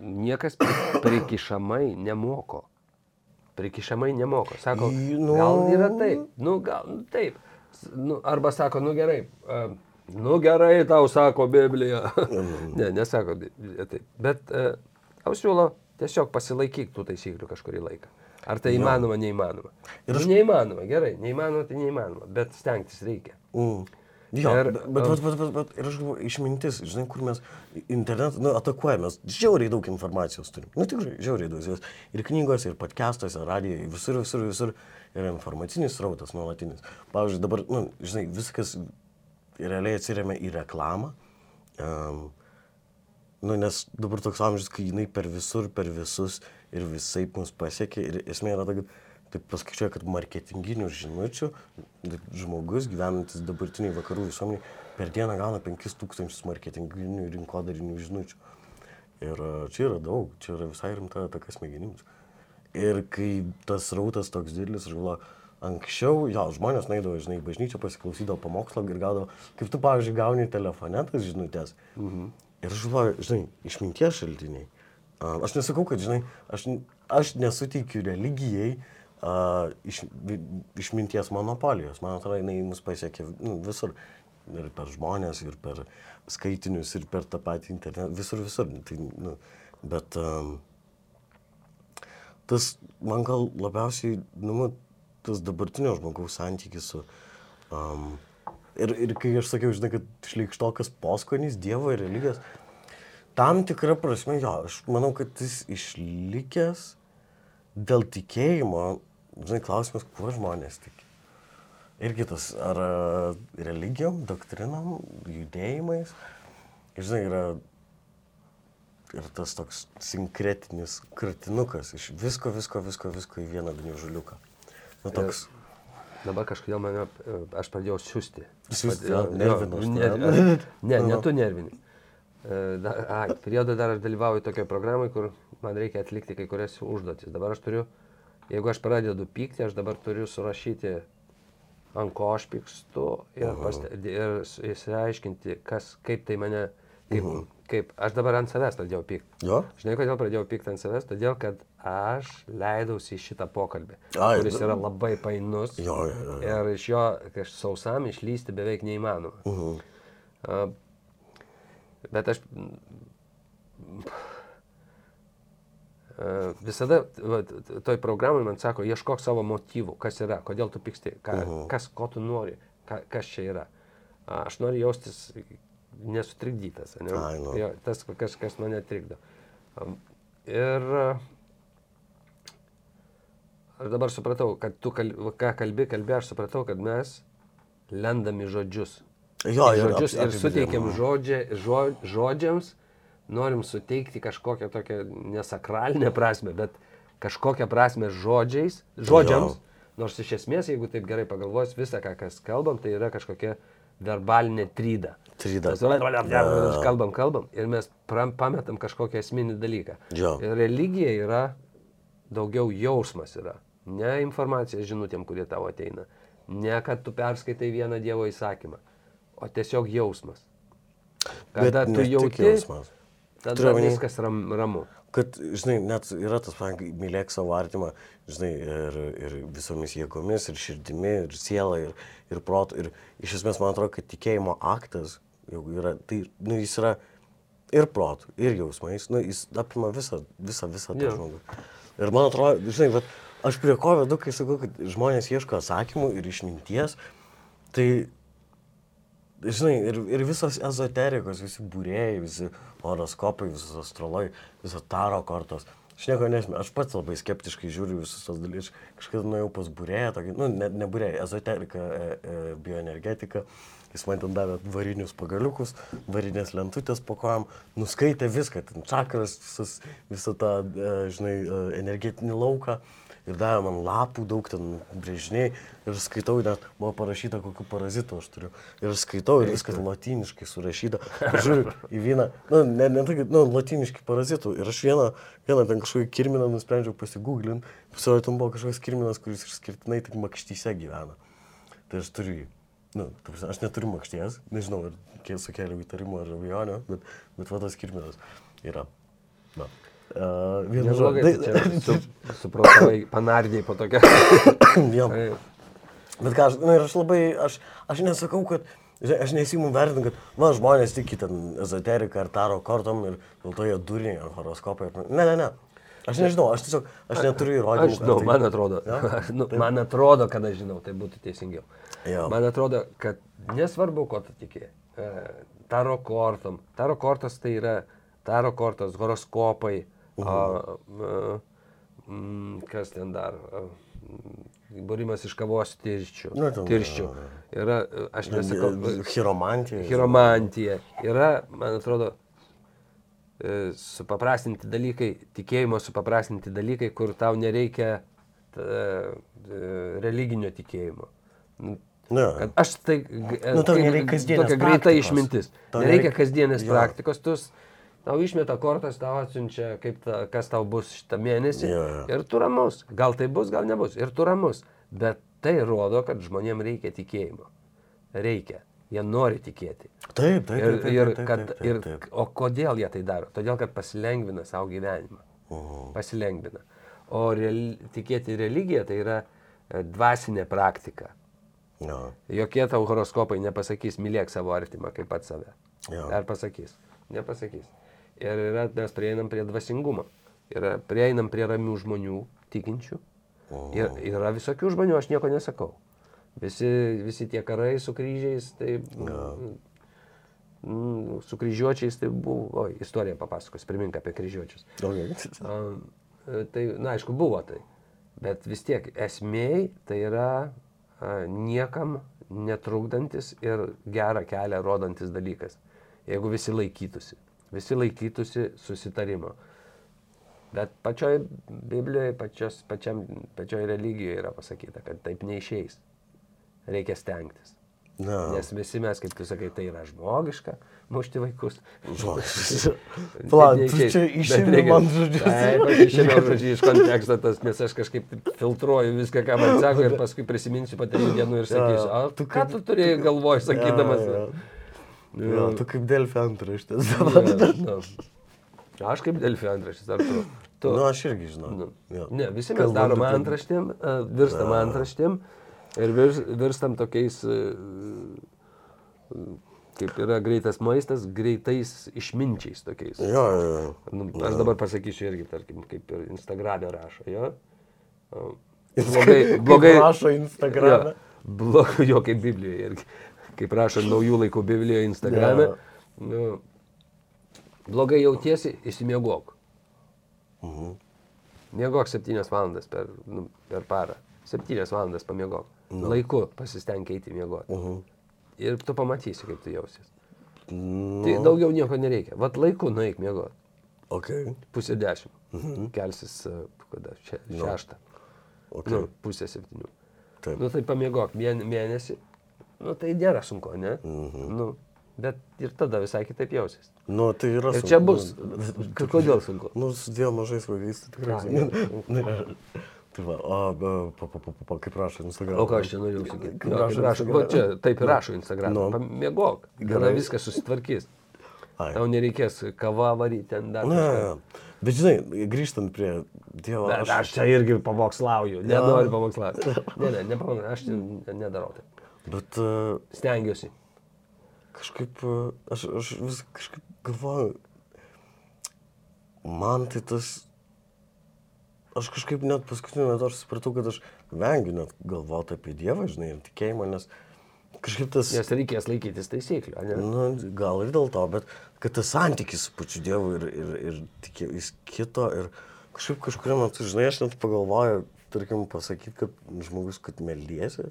niekas pri- prikišamai nemoko. Prikišamai nemoko. Sako, nu- gal yra taip, nu gal taip. Nu, arba sako, nu gerai, a, nu gerai tau sako Biblija. ne, nesako di- taip. Bet a, tau siūlo tiesiog pasilaikyk tų taisyklių kažkurį laiką. Ar tai įmanoma, neįmanoma. Ir aš-. Neįmanoma, gerai, neįmanoma, tai neįmanoma, bet stengtis reikia. Mm. Jo, Ir, bet, bet, bet, bet, bet, ir aš galvoju, išmintis, žinai, kur mes internetą, nu, atakuojame, žiauriai daug informacijos turim. Nu, tikrai, žiauriai daug jos. Ir knygose, ir podcastuose, radijoje, visur, visur, visur yra informacinis rautas nuolatinis. Pavyzdžiui, dabar, nu, žinai, viskas realiai atsiriamia į reklamą. Um, Nu, nes dabar toks amžius, kai jinai per visur, per visus ir visai mus pasiekia. Ir esmė yra ta, kad taip paskaičiuoja, kad marketinginių žinučių žmogus gyvenantis dabartiniai vakarų visuomeniai per dieną gauna 5000 marketinginių rinkodarinių žinučių. Ir a, čia yra daug, čia yra visai rimta ataka smegenims. Ir kai tas rautas toks didelis, aš galvoju, anksčiau, jo, žmonės naidavo, žinai, bažnyčią pasiklausydavo pamokslo ir gaudavo, kaip tu, pavyzdžiui, gauni telefone tas žinutės. Mhm. Ir aš galvoju, žinai, išminties šaltiniai. Aš nesakau, kad, žinai, aš, aš nesuteikiu religijai a, iš, išminties monopolijos. Man atrodo, jinai mus pasiekė nu, visur. Ir per žmonės, ir per skaitinius, ir per tą patį internetą. Visur, visur. Tai, nu, bet um, tas man gal labiausiai, nu, tas dabartinio žmogaus santykis su... Um, ir, ir kai aš sakiau, žinai, kad šleikštokas poskonys Dievo ir religijos, tam tikrą prasme, jo, aš manau, kad jis išlikęs dėl tikėjimo, žinai, klausimas, kuo žmonės tiki. Irgi tas, ar a, religijom, doktrinom, judėjimais, ir, žinai, yra ir tas toks sinkretinis kratinukas iš visko, visko, visko, visko į vieną gniužuliuką. Nu, toks. Dabar kažkodėl mane, e, aš pradėjau siūsti. Jo, aš ne, tave. ne, ne tu nervini. E, Ai, periodą dar aš dalyvauju tokioje programai, kur man reikia atlikti kai kurias užduotis. Dabar aš turiu, jeigu aš pradedu pykti, aš dabar turiu surašyti, ant ko aš pykstu ir, paste, ir išsiaiškinti, kas, kaip tai mane, kaip, kaip aš dabar ant savęs pradėjau pykti. Jo? Žinai, kodėl pradėjau pykti ant savęs? Todėl, kad aš leidausi į šitą pokalbį, Ai, kuris nu- yra labai painus. Jo, jo, jo, jo. Ir iš jo kaž sausam išlysti beveik neįmanoma. Uh. -huh. Bet aš a, visada va, toj programai man sako, ieškok savo motyvų, kas yra, kodėl tu pyksti, ką, uh Mhm. -huh. kas, ko tu nori, ką, kas čia yra. A, Aš noriu jaustis nesutrikdytas. Ne? Ai, nu. jo, tas, kas, kas mane trikdo. Ir a, Aš dabar supratau, kad tu, kal, ką kalbi, kalbi, aš supratau, kad mes lendam į žodžius. Jo, Į ir žodžius ap- ir suteikiam žodžia, žo, žodžiams, norim suteikti kažkokią tokią nesakralinę prasme, bet kažkokią prasme žodžiais, žodžiams. Jo. Nors iš esmės, jeigu taip gerai pagalvos, visą, ką kas kalbam, tai yra kažkokia verbalinė tryda. Tryda. Mes kalbam, kalbam ir mes pametam kažkokį esminį dalyką. Jo. Ir religija yra daugiau jausmas yra. Ne informacija žinutėm, kurie tavo ateina. Ne, kad tu perskaitai vieną Dievo įsakymą, o tiesiog jausmas. Kada Bet tu jauti, jausmas. tada Turiu viskas ram, ramu. Kad, žinai, net yra tas, man, mylėk savo artimą, žinai, ir, ir visomis jėgomis, ir širdimi, ir siela, ir, ir protu. Ir iš esmės, man atrodo, kad tikėjimo aktas jau yra, tai, nu, jis yra ir protų, ir jausmais, nu, jis apima visą, visą, visą tą Jo. žmogų. Ir man atrodo, žinai, vat, aš prie ko vedu, kai sakau, kad žmonės ieško atsakymų ir išminties, tai, žinai, ir, ir visos ezoterikos, visi būrėjai, visi horoskopai, visos astrolai, visos taro kortos. Aš nieko nesmė, aš pats labai skeptiškai žiūriu visus tos dalykus. Kažkada nuėjau pas būrėją, tokį, nu, ne, ne būrėją, ezoteriką, e, e, bioenergetiką. Jis man ten davė varinius pagaliukus, varinės lentutės po kojam, nuskaitė viską, ten čakras, visą tą, e, žinai, e, energetinį lauką. Ir davė man lapų daug ten brėžiniai ir skaitau, net buvo parašyta, kokiu parazitu aš turiu. Ir skaitau ir viskas latiniškai surašyta. Aš Žiūriu į vieną, nu, ne, ne kad, nu, latiniškai parazitų. Ir aš vieną, vieną ten kažkokį kirminą nusprendžiau pasigūglinti. Pasirodė, ten buvo kažkoks kirminas, kuris išskirtinai tik makštyse gyvena. Tai aš turiu jį. Nu, aš neturiu makšties, nežinau, ar sukėliau įtarimų ar abejonių, bet, bet va tas kirminas yra. Na. Uh, vienu žodžiu- tai su, supratau, panardėjai po tokia. Jo. Bet ką aš, na ir aš labai, aš, aš nesakau, kad, aš nesimu vertinti, kad, va, žmonės tiki ten ezoteriką ar taro kortom ir dėl to jie durniai ar horoskopai. Ne, ne, ne. Aš nežinau, aš tiesiog, aš neturiu įrodymų. Aš žinau, kad man atrodo, Jo? nu, man atrodo, kad aš žinau, tai būtų teisingiau. Jo. Man atrodo, kad nesvarbu, ko tu tiki. e, Taro kortom. Taro kortas tai yra taro kortas, horoskopai. A, a, mm, kas ten dar? A, Būrimas iš kavos tirščių. Nu, ten, tirščių. Yra, e, aš nesakau, Hiromantija. Hiromantija. Yra, man atrodo, e, supaprastinti dalykai, tikėjimo supaprastinti dalykai, kur tau nereikia ta, e, religinio tikėjimo. Nu, Ne. Kad aš tai... e, Nu, tau nereikia kasdienės Tokia greita praktikos. išmintis. Nereikia kasdienės praktikos, tu tau išmeta kortas, tau atsiunčia, kaip ta, kas tau bus šitą mėnesį. Jo, jo. Ir tu ramus. Gal tai bus, gal nebus. Ir tu ramus. Bet tai rodo, kad žmonėms reikia tikėjimo. Reikia. Jie nori tikėti. Taip, taip, taip. Ir, taip, ir, taip, taip, kad, taip, ir, taip. o kodėl jie tai daro? Todėl, kad pasilengvina savo gyvenimą. Mhm. Pasilengvina. O real, tikėti religiją tai yra e, dvasinė praktika. Jo. Jokie tau horoskopai nepasakys, mylėk savo artimą kaip pat save. Jo. Ar pasakys? Nepasakys. Ir yra, mes prieinam prie dvasingumo. Yra, prieinam prie ramių žmonių, tikinčių. Ir yra visokių žmonių, aš nieko nesakau. Visi, visi tie karai su kryžiais, tai... Mm, su kryžiuočiais tai buvo, oi, istorija papasakos, primink apie kryžiuočius. E, tai, na, aišku, buvo tai. Bet vis tiek esmėj tai yra a, niekam netrukdantis ir gerą kelią rodantis dalykas. Jeigu visi laikytųsi. Visi laikytųsi susitarimo. Bet pačioj Biblijoje, pačios, pačiam, pačioj religijoje yra pasakyta, kad taip neišeis. Reikia stengtis. Na. Nes visi mes, kaip tu sakai, tai yra žmogiška, mušti vaikus. Pala, Taip tu čia išėmė man žodžius. Taip, aš išėmiau žodžiu iš konteksto tas, nes aš kažkaip filtruoju viską, ką man sako ir paskui prisiminsiu po trijų dienų ir sakysiu, o tu ką tu turėjai galvoj sakydamas? Jo, jo. Jo, tu kaip Delfi antraštės. Nu. Aš kaip Delfi antraštis, ar tu? tu Nu, aš irgi žinau. Nu, Jo. Ne, visi mes Kalbant darom apie- antraštėm, e, virstam antraštėm ir virs, virstam tokiais, e, kaip yra greitas maistas, greitais išminčiais tokiais. Jo, jo, jo. Nu, aš dabar pasakysiu irgi, tarkim, kaip ir Instagram'e rašo, jo. O, Kaip rašo Instagram'e. Jo, blo, jo kaip Biblijoje irgi. Kaip rašo naujų laikų Biblijoje Instagram'e. Jo. Nu, blogai jautiesi, įsimiegok. Mhm. Miegok 7 valandas per, nu, per parą. 7 valandas pamiegok. Nu. Laiku pasistenk eiti miegoti. Mhm. Ir tu pamatysi, kaip tu jausies. Nu, Tai daugiau nieko nereikia. Vat laiku nueik miegoti. okay. Pusė dešimt. Mhm. Kelsis e, kada? Še, Nu. šeštą. Okay. Nu, pusė septynių. Taip. Nu tai pamiegok mėn, mėnesį. Nu tai nėra sunku, ne? Mhm. Nu, bet ir tada visai kitaip jausies. Nu, tai yra Ir sunku. čia bus. Nu, K- Kodėl sunku? Nu, su dviem mažais vaikais, tai tikrai. Ai, sunku. Tai va, o, pa, pa, pa, pa, kaip rašo Instagram. O ką aš čia norėjau sakyti? Kaip rašo kaip rašo, Instagrame. va čia taip ir rašo Instagram. Nu. Pamiegok. Tada viskas susitvarkys. Ai. Tau nereikės kava varyti ten dar. Ne. Bet žinai, grįžtant prie Dievo, Bet aš čia irgi pamokslauju, nenoriu pamokslauti. Ne, ne, nepamokslauju, aš čia nedarau taip. Bet uh, Stengiuosi. kažkaip, uh, aš, aš vis kažkaip galvoju, man tai tas, aš kažkaip net paskutiniu metu aš supratau, kad aš vengiu net galvoti apie Dievą, žinai, ir tikėjimą, nes kažkaip tas... Nes reikės laikytis taisyklių, ne? Nu, gal ir dėl to, bet kad tas santykis su pačiu Dievu ir, ir, ir tikė, jis kito ir kažkaip kažkurio metu, žinai, aš net pagalvoju, tarkim, pasakyti, kad žmogus, kad meldiesi.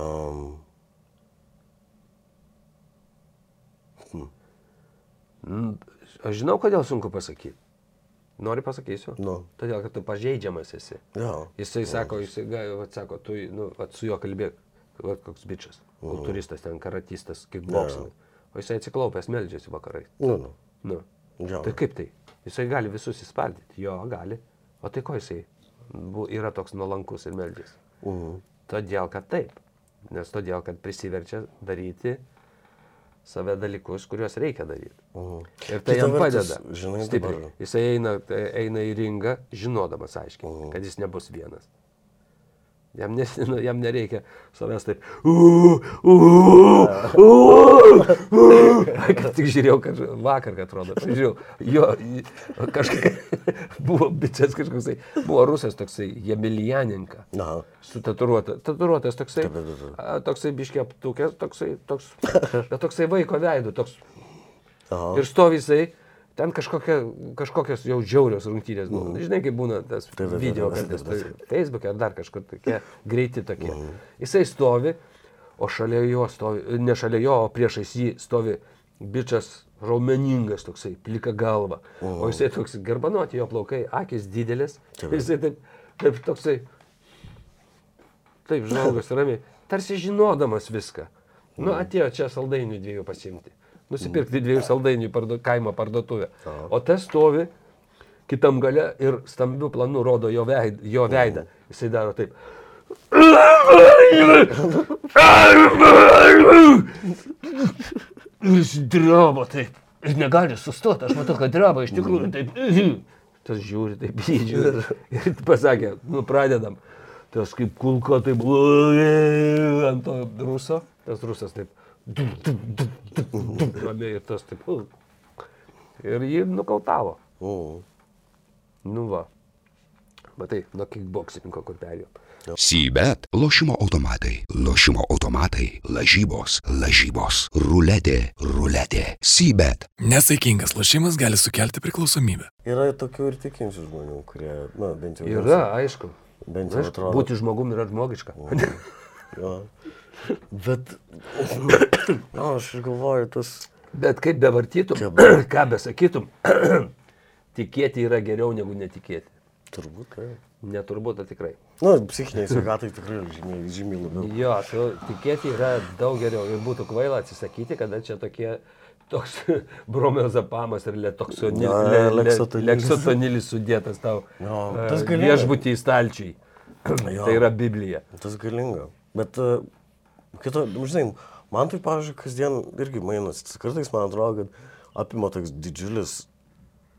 Um, Mm, Aš žinau, kodėl sunku pasakyti. Nori pasakysiu? Nu. Todėl, kad tu pažeidžiamas esi. jo. Jisai sako, jisai, vat, sako, tu, nu, vat, su juo kalbėk, vat, koks bičias, kultūristas, ten karatistas, kickboxing. O jisai atsiklaupęs meldžiasi vakarai. Nu, nu. Nu. Jo. Tai kaip tai? Jisai gali visus įspardyti. Jo, gali. O tai ko jisai bu- yra toks nuolankus ir meldžiasi? Mhm. Todėl, kad taip. Nes todėl, kad prisiverčia daryti save dalykus, kuriuos reikia daryti. Mhm. Ir tai jam padeda. žinai, stipriai. dabar- Jisai eina, eina į ringą, žinodamas aiškiai, Mhm. kad jis nebus vienas. Jam, nes, nu, jam nereikia savęs taip. Kad tik žiūrėjau, kad vakar, kad atrodo, žiūrėjau, jo kažkaip buvo bičias kažkoksai, buvo rusas toksai, Jemilijaninka. Na, Su tatuiruota. Tatuiruotas toksai. Toksai biškiai aptukęs, toksai, toks, toksai vaiko veidu, toks. aha. Ir stovi jisai, ten kažkokia, kažkokios jau žiaurios rungtynės buvo. Žinai, kaip būna tas Mhm. taip, taip, video, taip, kad taip, tai Facebook'e ar dar kažkur tokie greiti tokie. Mhm. Jisai stovi, o šalia jo stovi, ne šalia jo, o priešais jį stovi bičias raumeningas toksai, plika galva. O jisai toks garbanuoti, jo plaukai, akis didelis. Taip. Jisai taip, taip toksai, taip žmogus ramiai, tarsi žinodamas viską. Nu, atėjo čia saldainių dviejų pasimti. Nusipirkti dviejų saldainių pardu, kaimo parduotuvę. O tas stovi kitam gale ir stambių planų rodo jo, veid, jo veidą. Jisai daro taip. Jis drabo taip. Ir negali sustoti, aš matau, kad draba iš tikrųjų taip. Tas žiūri, taip žiūri. Ir pasakė, nu pradedam. Tas kaip kulko taip ant to ruso. Tas rusas taip. Ramiai ir tas taip. Ir jį nukautavo. Mhm. Nu va. Matai, nuo kickboxininko kur perėjo. Sybet lošimo automatai, lošimo automatai, lažybos, lažybos, ruletė, ruletė. Sybet. Nesaikingas lošimas gali sukelti priklausomybę. Yra tokių ir tikinčių žmonių, kurie, na, bent jau... Yra, aišku. Bent jau Aišku, atrodo. būti žmogum yra žmogiška. Jo. Bet, na, aš galvoju, tas... Bet kaip bevartytum, ką besakytum, tikėti yra geriau negu netikėti. Turbūt, tai. Neturbūt, o tikrai. Na, psichiniai sveikatai tikrai žymiai, žymiai labiau. Jo, tu, tikėti yra daug geriau ir būtų kvaila atsisakyti, kada čia tokie toks bromiozapamas ir leksotonilis. sudėtas tau Jo, e, tas galinga. viešbutį į stalčiai. Jo. Tai yra Biblija. Tas galinga. Bet, uh, kito, nu, žinai, man tai, pavyzdžiui, kasdien irgi mainas. Kartais man atrodo, kad apima toks didžiulis,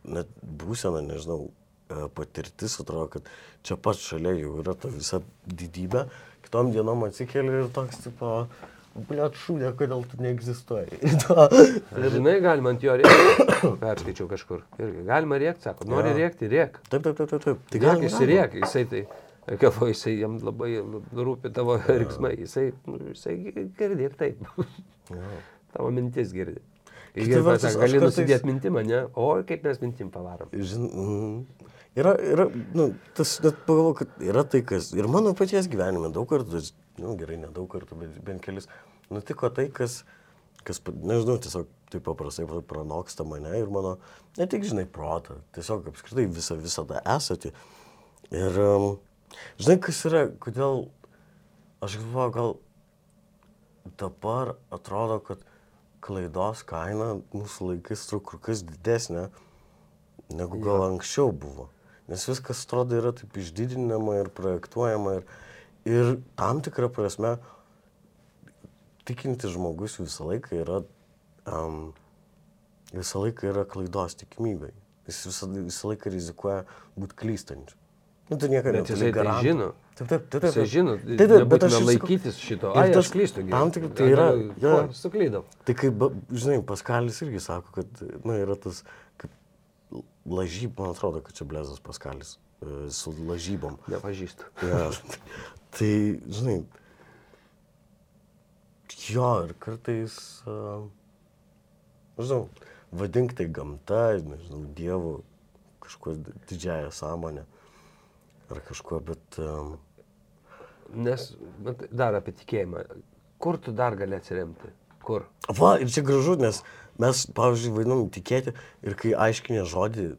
net būsena, nežinau, e, patirtis, atrodo, kad čia pat šalia jau yra ta visa didybė. Kitom dienom atsikeli ir toks, tipo, Bliat šūdė, kodėl tu neegzistuoji. Žinai, galima ant jo rėkti. Perskaičiau kažkur. Irgi. Galima rėkti, sako, nori Jo. rėkti, rėk. taip, taip, taip, taip. Tai gal jis rėk, jisai tai, galvoju, jisai jam labai rūpi tavo riksmai, jisai, nu, jisai girdi ir taip. tavo mintis girdi. Ir aš gali kartais- nusidėti mintimą, ne? O kaip mes mintim pavarom. Žin, mm, yra, yra, nu, tas, net pagalvoju, kad yra tai, kas ir mano paties gyvenime daug kartų, nu, gerai, nedaug kartų, bet bent kelis, nutiko tai, kas, kas, nežinau, tiesiog taip paprastai pra- pranoksta mane ir mano, ne tik, žinai, protą, tiesiog apskritai visą, visą tą esatį. Ir, um, žinai, kas yra, kodėl, aš galvoju, gal dabar atrodo, kad klaidos kaina mūsų laikais truk kur kas didesnė negu gal anksčiau buvo. Nes viskas atrodo yra taip išdidinama ir projektuojama ir, ir tam tikrą prasme tikintis žmogus visą laiką yra, um, visą laiką yra klaidos tikimybė. jis visą, visą laiką rizikuoja būti klystančiu. Nu, tu niekada Bet jisai tai žino. Taip, taip, taip. taip. Jisai žino, taip, taip, bet aš laikytis šito. Ai, tas- aš klystu. Tam tik tai yra. ko, jo. Suklydau. Tai kaip, žinai, Paskalis irgi sako, kad, na, yra tas, kaip lažyb, man atrodo, kad čia Blezas Paskalis e, su lažybom. Nepažįstu. Ja. tai, žinai, jo, ir kartais, uh, žinau, vadink tai gamta, nežinau, dievu, kažkuo didžiąją sąmonę ar kažkuo, bet um, Nes vat, dar apie tikėjimą. Kur tu dar gali atsiremti? Kur? Va, ir čia gražu, nes mes, pavyzdžiui, vaidinam tikėti ir kai aiškinė žodį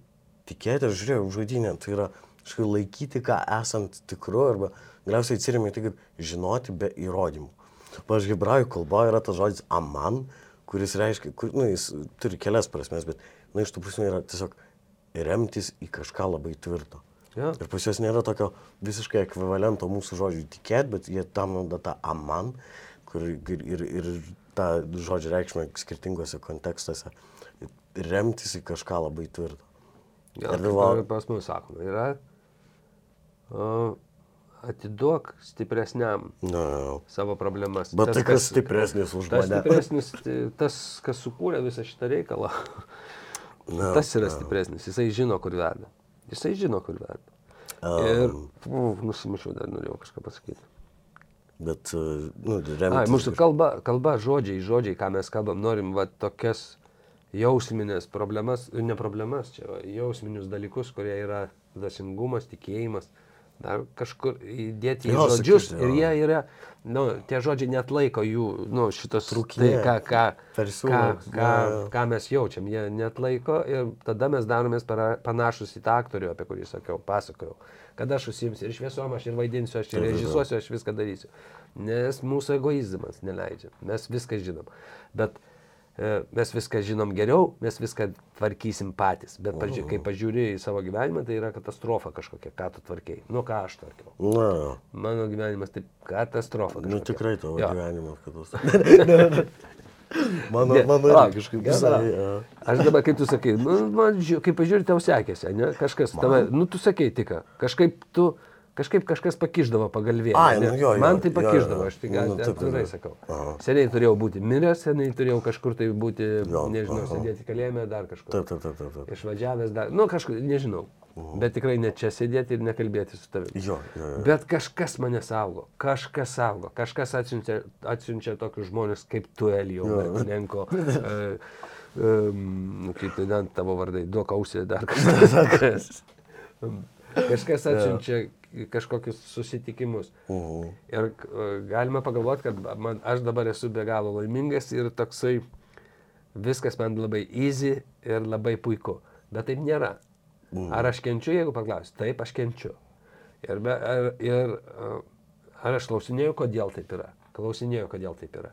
tikėti, aš žiūrėjau žodinę, tai yra kažkaip laikyti, ką esant tikru, arba galiausiai atsiriamė tai kaip žinoti be įrodymų. Pavyzdžiui, hebrajų kalba yra tas žodis aman, kuris reiškia, kur, nu, jis turi kelias prasmes, bet, na, iš tų prasme yra tiesiog remtis į kažką labai tvirto. Jo. Ir pas juos nėra tokio visiškai ekvivalento mūsų žodžiui tikėt, bet jie tam naudoja tą aman, kur ir, ir, ir tą žodžio reikšmę skirtingose kontekstuose. Remtis į kažką labai tvirto. Ja, Ir ir pas mus sakoma, yra o, atiduok stipresniam Na, savo problemas. bet tai kas stipresnis už Tas mane. stipresnis, tai tas, kas sukūrė visą šitą reikalą, Na, tas yra stipresnis, jisai žino, kur veda. Jisai žino, kur veda. Ir, uf, nusimušiau, dar norėjau kažką pasakyti. Bet, uh, nu, remtis. Ai, mūsų kalba, kalba, žodžiai, žodžiai, ką mes kalbam, norim va tokias jausminės problemas, ne problemas, čia va, jausminius dalykus, kurie yra dvasingumas, tikėjimas, dar kažkur įdėti į Jo, žodžius sakyti, ir jie yra, nu, tie žodžiai net laiko jų, nu, šitos Trukmė. tai, ką, ką, ką, ką, ką mes jaučiam, jie net laiko ir tada mes daromės panašus į tą aktorių, apie kurį sakiau, pasakojau. Kad aš užsimsiu ir šviesom, aš ir vaidinsiu, aš ir režisuosiu, aš viską darysiu. Nes mūsų egoizmas neleidžia. Mes viską žinom. Bet mes viską žinom geriau, mes viską tvarkysim patys. Bet paži kai pažiūri į savo gyvenimą, tai yra katastrofa kažkokia, ką tu tvarkiai. Nu, ką aš tvarkiau. Na, Mano gyvenimas tai katastrofa. nu kažkokia. tikrai tavo Jo. gyvenimas katastrofa. mano, Ne, mano irgi kažkaip visai. Uh, Aš dabar, kaip tu sakai, nu, man, žiū- kai pažiūri, tau sekėsi, ne? Kažkas, tave, nu, tu sakei tik, kažkaip tu, kažkaip kažkas pakiždavo pagalvėje. Ai, nu jo, jo, Man tai jo, jo. pakiždavo, aš tik Nu, taip, atvirai sakau. Aha. Seniai turėjau būti miręs, seniai turėjau kažkur tai būti, Jo, nežinau, aha. sėdėti kalėjime, dar kažkur. taip, taip, taip, taip. taip. Išvažiavęs dar, nu, kažkur, nežinau. Bet tikrai ne čia sėdėti ir nekalbėti su tavimi. Jo, jo, jo. Bet kažkas mane saugo, kažkas saugo, kažkas atsiunčia, atsiunčia tokius žmonės kaip tu, Elijau, Martinenko, e, um, kaip tai ten tavo vardai, duok ausį dar kažkas. kažkas atsiunčia kažkokius susitikimus. Mhm. Ir e, galima pagalvoti, kad man, aš dabar esu be galo laimingas ir toksai viskas man labai easy ir labai puiku. Bet taip nėra. Ar aš kenčiu, jeigu paklausiu? Taip, aš kenčiu. Ir, be, ar, ir e, ar aš klausinėjau, kodėl taip yra? Klausinėjau, kodėl taip yra.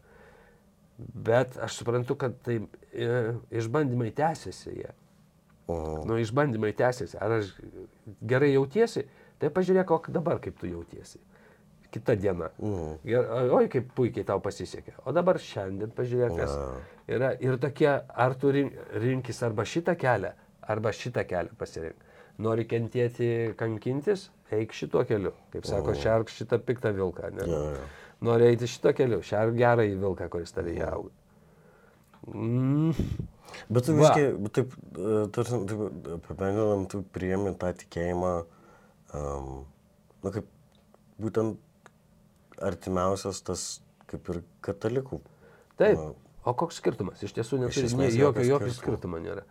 Bet aš suprantu, kad tai e, išbandymai tęsiasi jie. Mhm. Nu, išbandymai tęsiasi. Ar aš gerai jautiesi? Tai pažiūrėk, o dabar kaip tu jautiesi. Kita diena. Mhm. Ir, oi, kaip puikiai tau pasisekė. O dabar šiandien pažiūrėk, kas yra. Ir tokie, ar tu rin- rinkis arba šitą kelią, arba šitą kelią pasirink. Nori kentėti, kankintis, eik šituo keliu. Kaip sako, šerk šitą piktą vilką. Ne? Jo, jo. Nori eiti šituo keliu, šerk gerą į vilką, kuris tave įauga. Mm. Bet tu bet taip, e, tarsi, taip, apibendrinam, tu priemi tą tikėjimą, um, na kaip, būtent artimiausias tas, kaip ir katalikų. Taip. Na, O koks skirtumas? Iš tiesų neturi nei jokio, jokio skirtumo. nėra.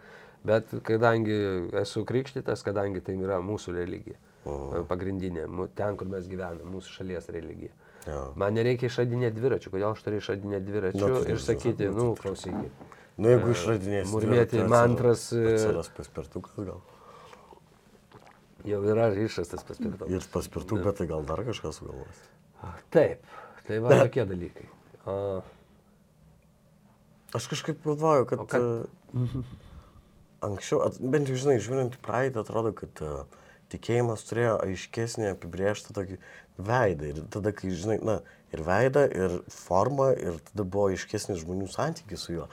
Bet kadangi esu krikštytas, kadangi tai yra mūsų religija, pagrindinė, mu- ten, kur mes gyvename, mūsų šalies religija. Jo. Man nereikia išradinėti dviračių, kodėl aš turiu išradinėti dviračių Na, tai ir sakyti, nu, klausykit. Nu, jeigu išradinėsi. murmėti dviratį, mantras, e, Atsiras paspirtukas gal. Jau yra išrastas paspirtukas. Ir paspirtukas, bet tai gal dar kažkas sugalvos. Taip, tai va tokie dalykai. O, Aš kažkaip galvoju, kad... O kad- e, Anksčiau, at, bent jau žinai, žiūrint į praeitį, atrodo, kad uh, tikėjimas turėjo aiškesnį apibrėžtą tokį veidą. Ir tada, kai, žinai, na, ir veidą, ir formą, ir tada buvo aiškesnis žmonių santykis su juo.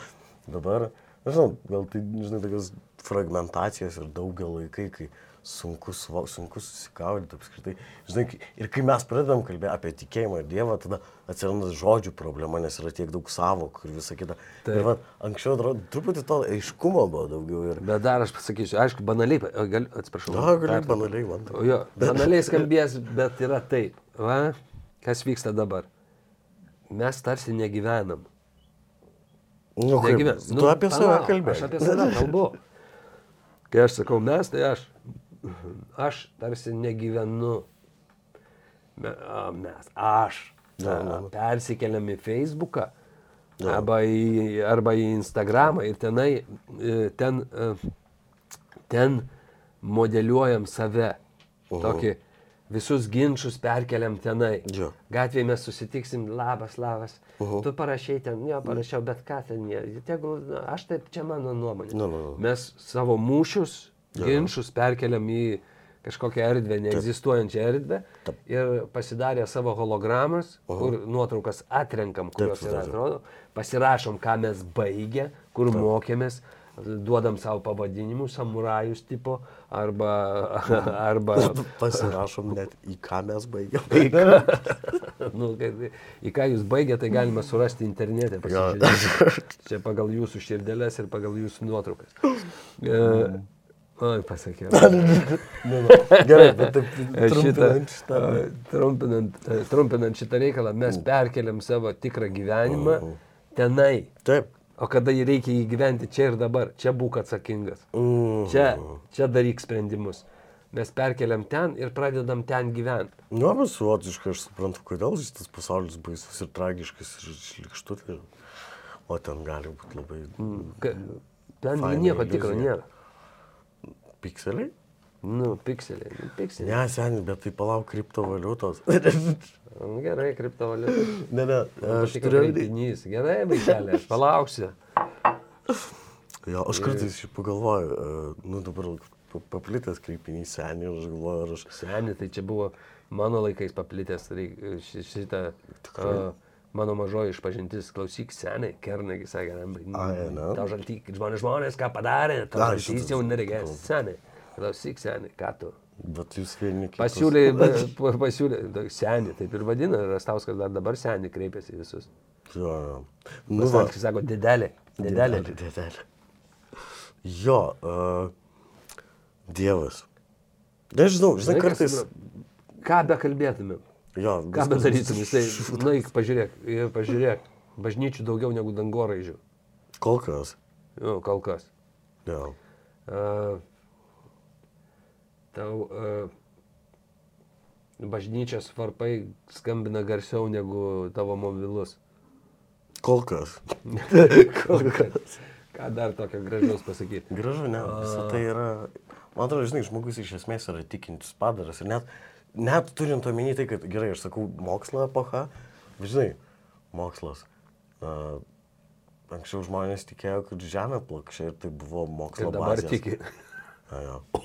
Dabar, nežinau, gal tai, žinai, tokios fragmentacijos ir daugia laikai, kai sunku, sunku susikaudyti apskritai. Žinai, ir kai mes pradedam kalbėti apie tikėjimą ir Dievą, tada atsiranda žodžių problema, nes yra tiek daug savokų ir visa kita. Taip. Ir va, anksčiau atrodo, truputį to aiškumo buvo daugiau. Ir... Bet dar aš pasakysiu, aišku, banaliai, gal, atsiprašau. Na, gali pertraukiau. banaliai man. O Jo, banaliai skambės, bet yra taip. Va, kas vyksta dabar? Mes tarsi negyvenam. Nu, kaip, Negyven- tu apie save palauk, kalbėjai. Aš apie save kalbu. Kai aš sakau mes, tai aš. Aš tarsi negyvenu. Mes, aš. Na, na, na. Persikeliam į Facebooką arba į, arba į Instagramą ir tenai, e, ten, e, ten modeliuojam save. Tokį visus ginčius perkeliam tenai. Jo. Gatvėje mes susitiksim, labas, labas. Mhm. Tu parašai ten, jo, parašiau, bet ką ten jie. Tegul, na, aš taip, čia mano nuomonė. Nu, nu, nu. Mes savo mūšius, ginčius perkeliam į kažkokią erdvę, neegzistuojančią erdvę ir pasidarę savo hologramas, kur nuotraukas atrenkam, kurios taip, yra, taip. atrodo, pasirašom, ką mes baigė, kur mokėmės, duodam savo pavadinimus, samurajus tipo, arba, arba Pasirašom net į ką mes baigėm. nu, kad, į ką jūs baigėte, tai galima surasti internete. Čia pagal jūsų širdelės ir pagal jūsų nuotraukas. E, oi, pasakiau. Nu, nu. Gerai, bet taip trumpinant šitą. trumpinant, e, trumpinant šitą reikalą, mes perkeliam savo tikrą gyvenimą tenai. Taip. O kada jį reikia įgyventi čia ir dabar, čia būk atsakingas. Mm. Čia, čia daryk sprendimus. Mes perkeliam ten ir pradedam ten gyventi. Nu, bet suvotiškai aš suprantu, kodėl šitas pasaulis baisus ir tragiškas ir šlikštutė. O ten gali būti labai Ka- Ten nieko tikro nėra. Pikseliai. Nu, pikseliai, nu, pikseliai. Ne, seniai, bet tai palauk kriptovaliutos. Nu, Gerai, kriptovaliuta. ne, ne, aš turiu... kreipinys. Gerai, vaikelė, aš palauksiu. Jo, aš kartais šiaip pagalvoju, e, nu dabar pa- paplitęs kreipinys seniai ir aš galvoju, ar aš... Seni, tai čia buvo mano laikais paplitęs šitą uh, mano mažoji išpažintis. Klausyk, seniai, kernagi sakė, ne? tau žaltyk, žmonės, žmonės, ką padarė, tau žaltys jau neregės. Seniai, klausyk, seniai, ką tu. Bet jūs vieni kitus- Pasiūlė, pa- pasiūlė, seniai, taip ir vadina, Rastauskas dar dabar seniai kreipiasi visus. Jo, jo. Nu, Pasakyk, sako, didelė, didelė. Didelė, didelė. Jo, uh, Dievas. Nežinau, žinai, kartais... Ką be kalbėtumėm? Jo, Ką bedarytum? Jisai, nueik, pažiūrėk, ir pažiūrėk. Bažnyčių daugiau negu dangoraižių. Kol kas. Nu, kol kas. Jo. Uh, tau uh, bažnyčios varpai skambina garsiau negu tavo mobilus. Kol kas. Kol kas. Ką dar tokio gražaus pasakyti? Gražu, ne, visą tai yra, man atrodo, žinai, žmogus iš esmės yra tikintis padaras ir net, net turint omeny tai, kad gerai, aš sakau, mokslo epocha, žinai, mokslas. Uh, anksčiau žmonės tikėjo, kad žemė plokščia ir tai buvo mokslo Ir dabar bazės. tiki. A, jo.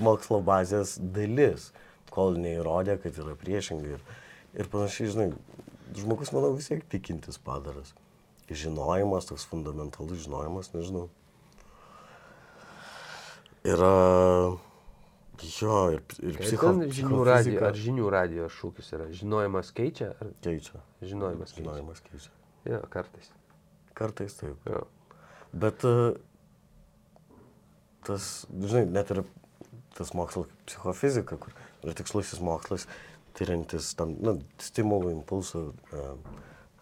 Mokslo bazės dalis, kol neįrodė, kad yra priešingai. Ir, ir panašiai, žinai, žmogus, manau, vis tiek tikintis padaras. Žinojimas, toks fundamentalus žinojimas, nežinau. Yra. Jo, ir, ir Kaip psicho, ten žinių radijo, ar žinių radijo šūkis yra? Žinojimas keičia, ar keičia. žinojimas keičia? Žinojimas keičia. Jo, kartais. Kartais taip. Jo. Bet e, tas, žinai, net ir tas mokslas psichofizika, kur yra tikslusis mokslas, tyrintis tam, na, stimulų, impulsų, e,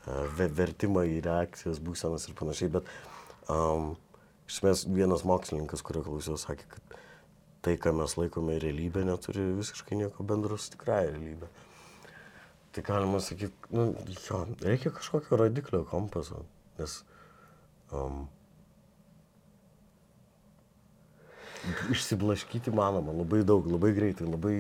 e, ve- vertimą į reakcijas, būsenas ir panašiai, bet um, iš esmės vienas mokslininkas, kurio klausiau, sakė, kad tai, ką mes laikome realybė, neturi visiškai nieko bendro su tikrąja realybė. Tai galima sakyti, nu, jo, reikia kažkokio radiklio kompaso, nes um, išsiblaškyti manoma labai daug, labai greitai, labai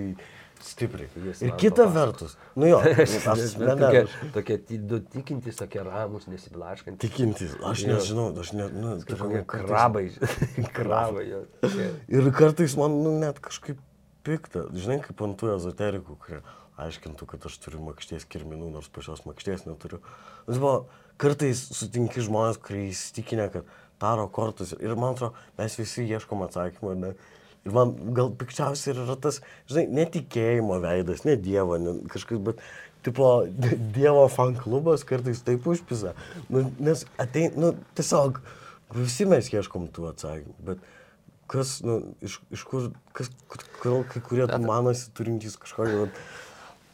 stipriai. Ir kita papasakos. vertus, nu jo, aš ne, tokie, tokie du tikintys, tokie ramus, nesiblaškantys. tikintis, aš Jo. nežinau, aš ne, nu, kartais- krabai. krabai. jo. Tokie. Ir kartais man nu, net kažkaip pikta, žinai, kaip ant tų ezoterikų, kurie aiškintų, kad aš turiu makšties kirminų, nors pačios makšties neturiu. Nes buvo, kartais sutinki žmonės, kurie įsitikinę, kad taro kortus. Ir man atrodo, mes visi ieškom atsakymų, ne? Ir man gal pikčiausia yra tas, žinai, netikėjimo veidas, ne Dievo, ne kažkas, bet, tipo, Dievo fan klubas kartais taip užpisa. Nu, nes atein, nu, tiesiog, visi mes ieškom tų atsakymų, bet kas, nu, iš, iš kur, kas, kodėl kai kurie tu manosi turintys kažkokį, vat,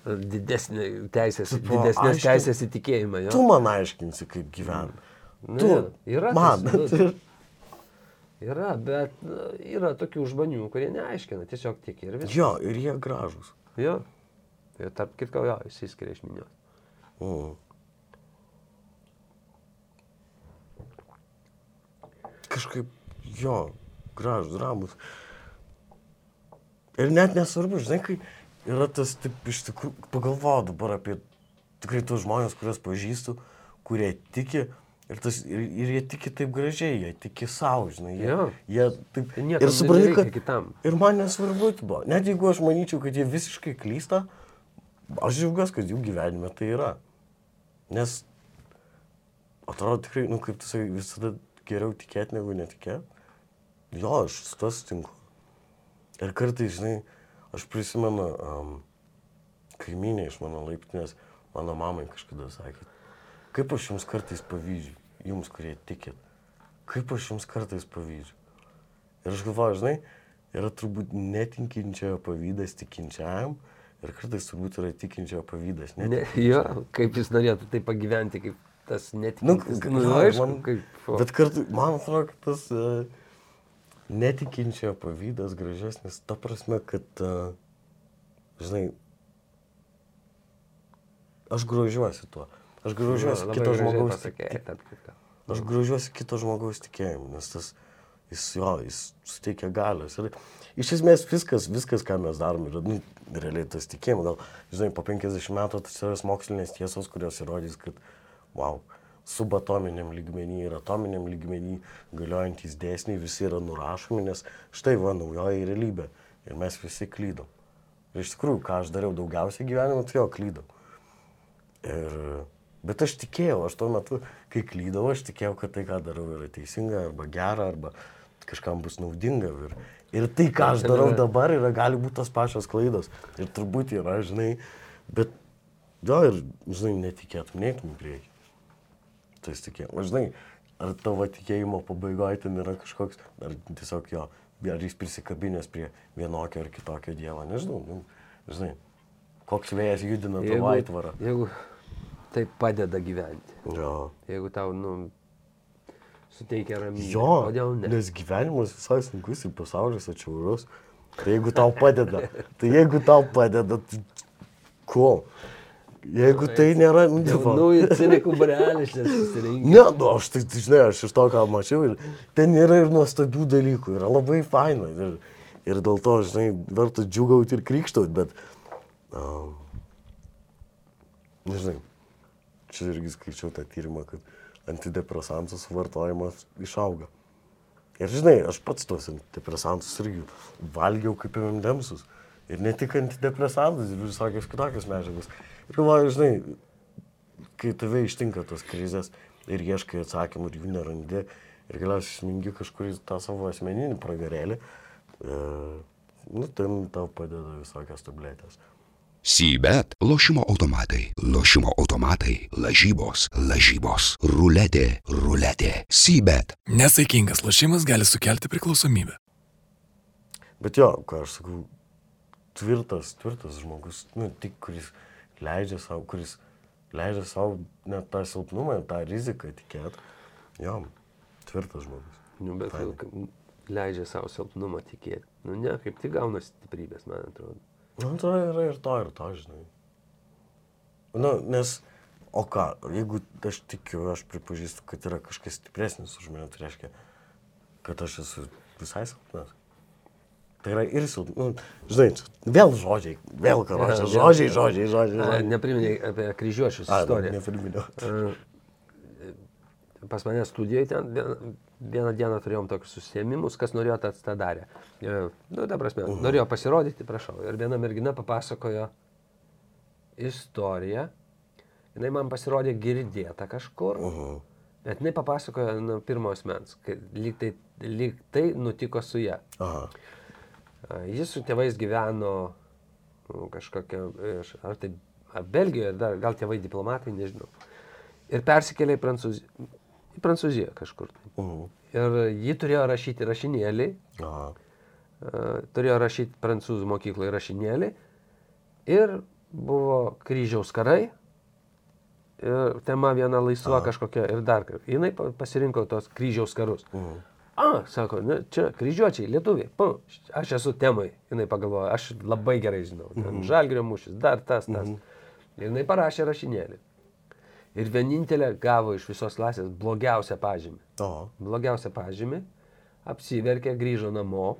Didesnė teisės, Tipo, didesnės aiškiai- teisės įtikėjimą. tu Jo. man aiškinsi, kaip gyventi. Nu, Tu, yra man, tas, nu, Yra, bet nu, yra tokių žmonių, kurie neaiškina, tiesiog tik ir viskas. jo, ir jie gražus. Jo. Ir tarp kitko, jo, išsiskiria iš minios. Mm. Kažkaip jo, gražus, ramus. Ir net nesvarbu, žinai, kai yra tas, taip, iš tikrųjų, pagalvoju dabar apie tikrai tos žmonės, kuriuos pažįstu, kurie tiki. Ir, tas, ir, ir jie tiki taip gražiai, jie tiki savo, žinai. Jie, Jo. jie taip. Ir supranti, kad kitam. Ir man nesvarbu, tipo, net jeigu aš manyčiau, kad jie visiškai klysta, aš džiaugiuosi, kad jų gyvenime tai yra. Nes atrodo tikrai, nu kaip tu sakai, visada geriau tikėti negu netikėti. Jo, aš su to sutinku. Ir kartais, žinai, aš prisimenu um, kaiminė iš mano laiptinės, mano mamai kažkada sakė, kaip aš jums kartais pavyzdžiu, jums, kurie tikit, kaip aš jums kartais pavyzdžiu. Ir aš galvoju, žinai, yra turbūt netinkinčiojo pavydas tikinčiajam ir kartais turbūt yra tikinčiojo pavydas Ne, jo, kaip jis norėtų tai pagyventi, kaip tas Nu, netikintis. k- Nu, jo, aišku, man, kaip. o. bet kartu, man atrodo, kad tas uh, netikinčiojo pavydas gražesnis, ta prasme, kad, uh, žinai, aš grožiuosi tuo. Aš labai kito žmogaus pasakei, tik- tarp kitko. Aš grožiuosi kito žmogaus tikėjimu, nes tas, jis jo, jis suteikia galios. Ir iš esmės viskas, viskas, ką mes darome, yra, nu, realiai tas tikėjimas. Gal, žinai, po 50 metų atsiras mokslinės tiesos, kurios įrodys, kad, wow, subatominiam lygmenį ir atominiam lygmenį galiojantys dėsniai visi yra nurašomi, nes štai va naujoji realybė. Ir mes visi klydom. Ir iš tikrųjų, ką aš dariau daugiausiai gyvenime, tai jo klydom. Ir, bet aš tikėjau, aš tuo metu, kai klydau, aš tikėjau, kad tai, ką darau, yra teisinga arba gera, arba kažkam bus naudinga. Ir, ir tai, ką aš darau dabar, yra, gali būti tos pačios klaidos. Ir turbūt yra, žinai, bet, jo, ir, žinai, netikėtum, neitum į priekį. Tai tikėjimas, žinai, ar tavo tikėjimo pabaigoje ten yra kažkoks, ar tiesiog jo, ar jis prisikabinės prie vienokio ar kitokio dievo, nežinau, nu, žinai, koks vėjas judina tavo aitvarą. jeigu tai padeda gyventi, Jo. jeigu tau, nu, suteikia ramybę, Jo, kodėl ne? nes gyvenimas visai sunkus ir pasaulis atšiaurus. Tai jeigu tau padeda, tai jeigu tau padeda, tai ko? Jeigu tai nėra, nu, cinikų barelis čia susirinkė. Ne, nu, aš tai, tai, žinai, aš iš to, ką mačiau, ir ten yra ir nuostabių dalykų, yra labai faina. Ir, ir dėl to, žinai, verta džiugauti ir krikštauti, bet, um, nežinai, čia irgi skaičiau tą tyrimą, kad antidepresantų suvartojimas išauga. Ir žinai, aš pats tuos antidepresantus irgi valgiau kaip MMDMsus. Ir ne tik antidepresantus, ir visokios kitokios medžiagos. Ir galvoju, žinai, kai tave ištinka tos krizės ir ieškai atsakymų ir jų nerandi ir galiausiai smingi kažkur į tą savo asmeninį pragarėlį, e, nu, ten tau padeda visokios tabletės. Sybet lošimo automatai, lošimo automatai, lažybos, lažybos, ruletė, ruletė, Sybet. Nesaikingas lošimas gali sukelti priklausomybę. Bet jo, ką aš sakau, tvirtas, tvirtas žmogus, nu, tik kuris leidžia savo, kuris leidžia savo net tą silpnumą, tą riziką tikėti. Jo, tvirtas žmogus. Nu, bet Fainai. k- leidžia savo silpnumą tikėti. Nu, ne, kaip tik gauna stiprybės, man atrodo. Nu, to yra ir to, ir to, žinai. Nu, nes, o ką, jeigu aš tikiu, aš pripažįstu, kad yra kažkas stipresnis už mane, tai reiškia, kad aš esu visai silpnas. Tai yra ir silpnas. Nu, žinai, vėl žodžiai, vėl vėl- Žodžiai, žodžiai, žodžiai. Žodžiai. Nepriminėjai apie kryžiuočius istoriją. nepriminiau. Pas mane studijoje ten vieną, dieną turėjom tokius susėmimus, kas norėjo tas tą darė. E, Nu, ta prasme, norėjo pasirodyti, prašau. Ir viena mergina papasakojo istoriją. Jis man pasirodė girdėta kažkur, Mhm. Bet jinai papasakojo nuo pirmo asmens, kad lyg tai, lyg tai nutiko su ją. Aha. A, Jis su tėvais gyveno nu, kažkokia, ar tai ar Belgijoje, ar dar, gal tėvai diplomatai, nežinau. Ir persikėlė į Prancūziją, į Prancūziją kažkur. Mhm. Ir ji turėjo rašyti rašinėlį, Aha. turėjo rašyti prancūzų mokykloje rašinėlį ir buvo kryžiaus karai. Ir tema viena laisva kažkokia ir dar. Jinai pa- pasirinko tos kryžiaus karus. Mhm. A, sako, ne, čia kryžiuočiai, lietuviai. Pa, aš esu temai, jinai pagalvojo, aš labai gerai žinau. Ten žalgrio mūšis, dar tas, tas. Ir jinai parašė rašinėlį. Ir vienintelė gavo iš visos klasės blogiausią pažymį. O. Blogiausią pažymį. Apsiverkė, grįžo namo.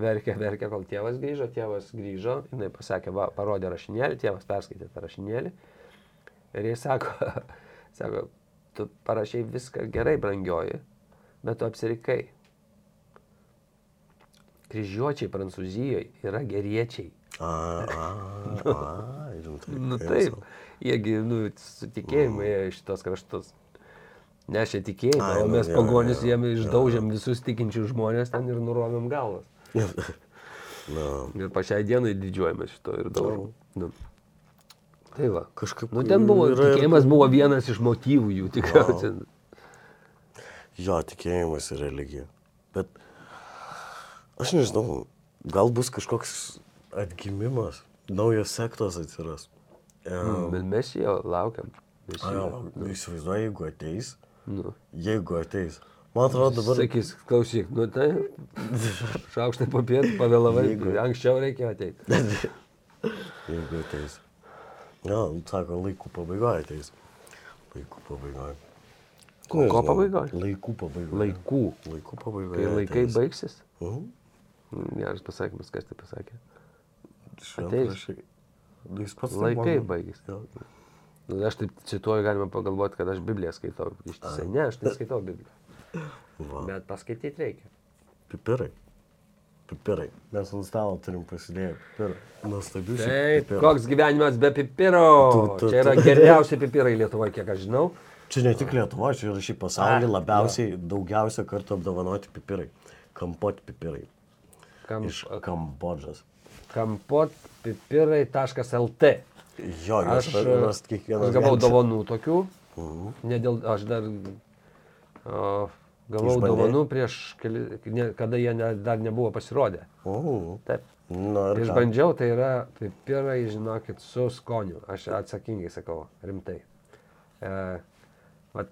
Verkė, verkė, kol tėvas grįžo. Tėvas grįžo, jinai pasakė, va, parodė rašinėlį, tėvas perskaitė tą rašinėlį. Ir jis sako, sako, tu parašai viską gerai, brangioji, bet tu apsirikai. Kryžiuočiai Prancūzijoje yra geriečiai. A, a, a, rimtai. Nu taip. Jiegi, nu, su tikėjimu ėjo iš tos kraštus. Nešė tikėjimą, Ai, o nu, mes jo, pagonis jo, jiem išdaužėm visus tikinčius žmonės ten ir nurovėm galvas. Na, Ir pačiai dienai didžiuojamės šito ir daužom. Nu. Tai va. Kažkaip Nu, ten buvo, yra tikėjimas buvo vienas iš motyvų jų tikriausiai. jo tikėjimas ir religija. Bet aš nežinau, gal bus kažkoks atgimimas, naujos sektos atsiras. Um, Bet mes jo laukiam. Jo, jo, įsivaizduoju, jeigu ateis, nu. jeigu ateis. Man atrodo dabar... Sakys, klausyk, nu tai šaukštai papėt, pavėlavai, Jeigu- anksčiau reikėjo ateiti. Jeigu ateis. Ja, sako, laikų pabaigoje ateis. Laikų pabaigoje. Ko- ko pabaigoj? Laikų pabaigoje. Laikų. Laikų pabaigoje. Kai laikai ateis. baigsis. Mhm. Geras pasakymas, kas tai pasakė. Šventraščiai. Nu, Jis pats Laikai mano. baigsis. Jo. Nu, aš taip cituoju, galima pagalvoti, kad aš Bibliją skaitau. Ištisai. Ne, aš neskaitau Bibliją. Va. Bet paskaityti reikia. Pipirai. Pipirai. Mes ant stalo turim pasidėję pipirą. Nuostabių šiaip Taip, pipirų. koks gyvenimas be pipiro. Tu- tu- Čia yra geriausi pipirai Lietuvoje, kiek aš žinau. Čia ne tik Lietuva, čia yra šį pasaulį Ah, labiausiai, daugiausia kartų apdovanoti pipirai. Kampot pipirai. Kam, Iš Kambodžos. kampotpipirai.lt. Jo, Aš, aš, aš kiekvieną. aš gavau dovanų tokių. Mhm. Ne dėl, aš dar o, gavau Išbandei? dovanų prieš, keli, ne, kada jie ne, dar nebuvo pasirodę. O, Taip. ką? Išbandžiau, tai yra pipirai, žinokit, su skoniu. Aš atsakingai sakau, rimtai. E, vat,